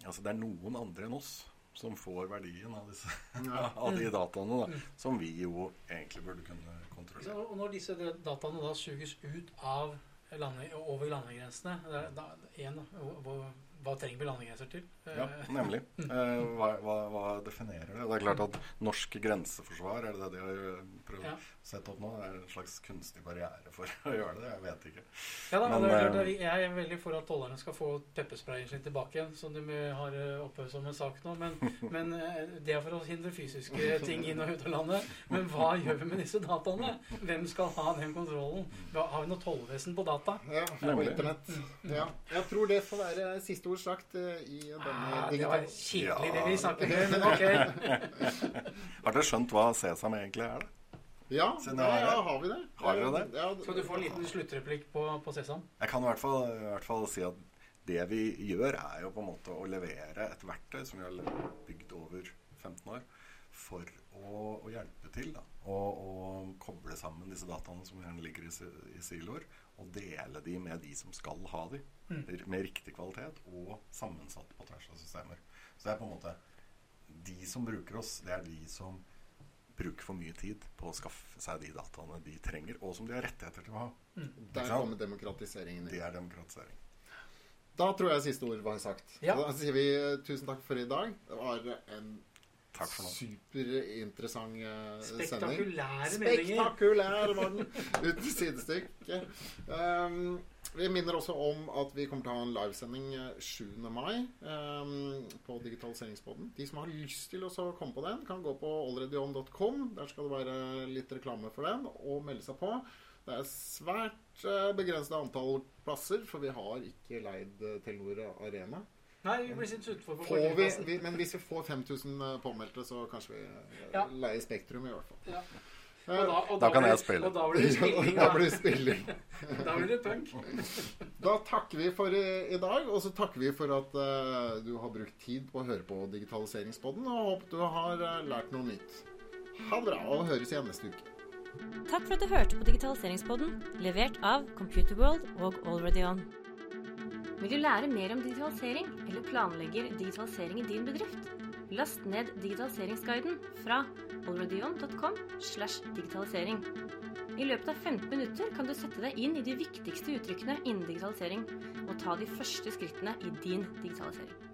Altså det er noen andre enn oss som får verdien av, disse, av de dataene, da, mm. som vi jo egentlig burde kunne kontrollere. Og når disse dataene da suges ut av lande, over landegrensene da, en, hva, hva trenger vi landegrenser til? Ja, nemlig. Eh, hva, hva, hva, definerer det? Det er klart at norsk grenseforsvar, er det det de har eh, prøvd ja. å sette opp nå? Det er en slags kunstig barriere for å gjøre det? Jeg vet ikke. Ja da, Men, det er, det er, Jeg er veldig for at tollerne skal få peppersprayen sin tilbake igjen, som de har oppe som en sak nå. Men, men det er for å hindre fysiske ting inn og ut av landet. Men hva gjør vi med disse dataene? Hvem skal ha den kontrollen? Har vi noe tollvesen på data? Ja, på internett. Ja. Jeg tror det får være siste ord sagt i denne ah, Det var kjedelig, det vi snakket om, men ok. Har dere skjønt hva Sesam egentlig er? da? Ja, Siden ja, har ja, har vi det? Har dere det? Ja, Skal du få en liten sluttreplikk på, på Sesam? Jeg kan i hvert, fall, i hvert fall si at det vi gjør, er jo på en måte å levere et verktøy som vi har bygd over 15 år, for å, å hjelpe til. da, Og, og koble sammen disse dataene som gjerne ligger i, i siloer, og dele de med de som skal ha de, med riktig kvalitet og sammensatt på tvers av systemer. Så det er på en måte De som bruker oss, det er de som bruker for mye tid på å skaffe seg de dataene de trenger, og som de har rettigheter til å ha. Der kommer demokratiseringen Det er demokratisering. Da tror jeg siste ord var sagt. Ja. Da sier vi tusen takk for i dag. Det var en Takk for nå. superinteressant uh, sending. Spektakulære meninger. Spektakulær var den! Uten sidestykke. Um, vi minner også om at vi kommer til å ha en livesending eh, 7. mai um, på Digitaliseringsboden. De som har lyst til å komme på den, kan gå på allreadyon.com. Der skal det være litt reklame for den, og melde seg på. Det er svært uh, begrenset antall plasser, for vi har ikke leid eh, Telenor Arena. Nei, vi blir sitt utenfor på vi, vi, men hvis vi får 5000 påmeldte, så kanskje vi eh, Ja. leier Spektrum, i hvert fall. Ja. Eh, Og da, og Da kan blir- jeg spille. Og da blir det spilling. da Da, blir det spilling. da blir det punk. Da takker vi for i, i dag, og så takker vi for at uh, du har brukt tid på å høre på Digitaliseringspodden, og håper du har uh, lært noe nytt. Ha det bra, og høres igjen neste uke. Takk for at du hørte på Digitaliseringspodden, levert av Computerworld og AlreadyOn. Vil du lære mer om digitalisering, eller planlegger digitalisering i din bedrift? Last ned digitaliseringsguiden fra alreadyon.com slash digitalisering. I løpet av 15 minutter kan du sette deg inn i de viktigste uttrykkene innen digitalisering, og ta de første skrittene i din digitalisering.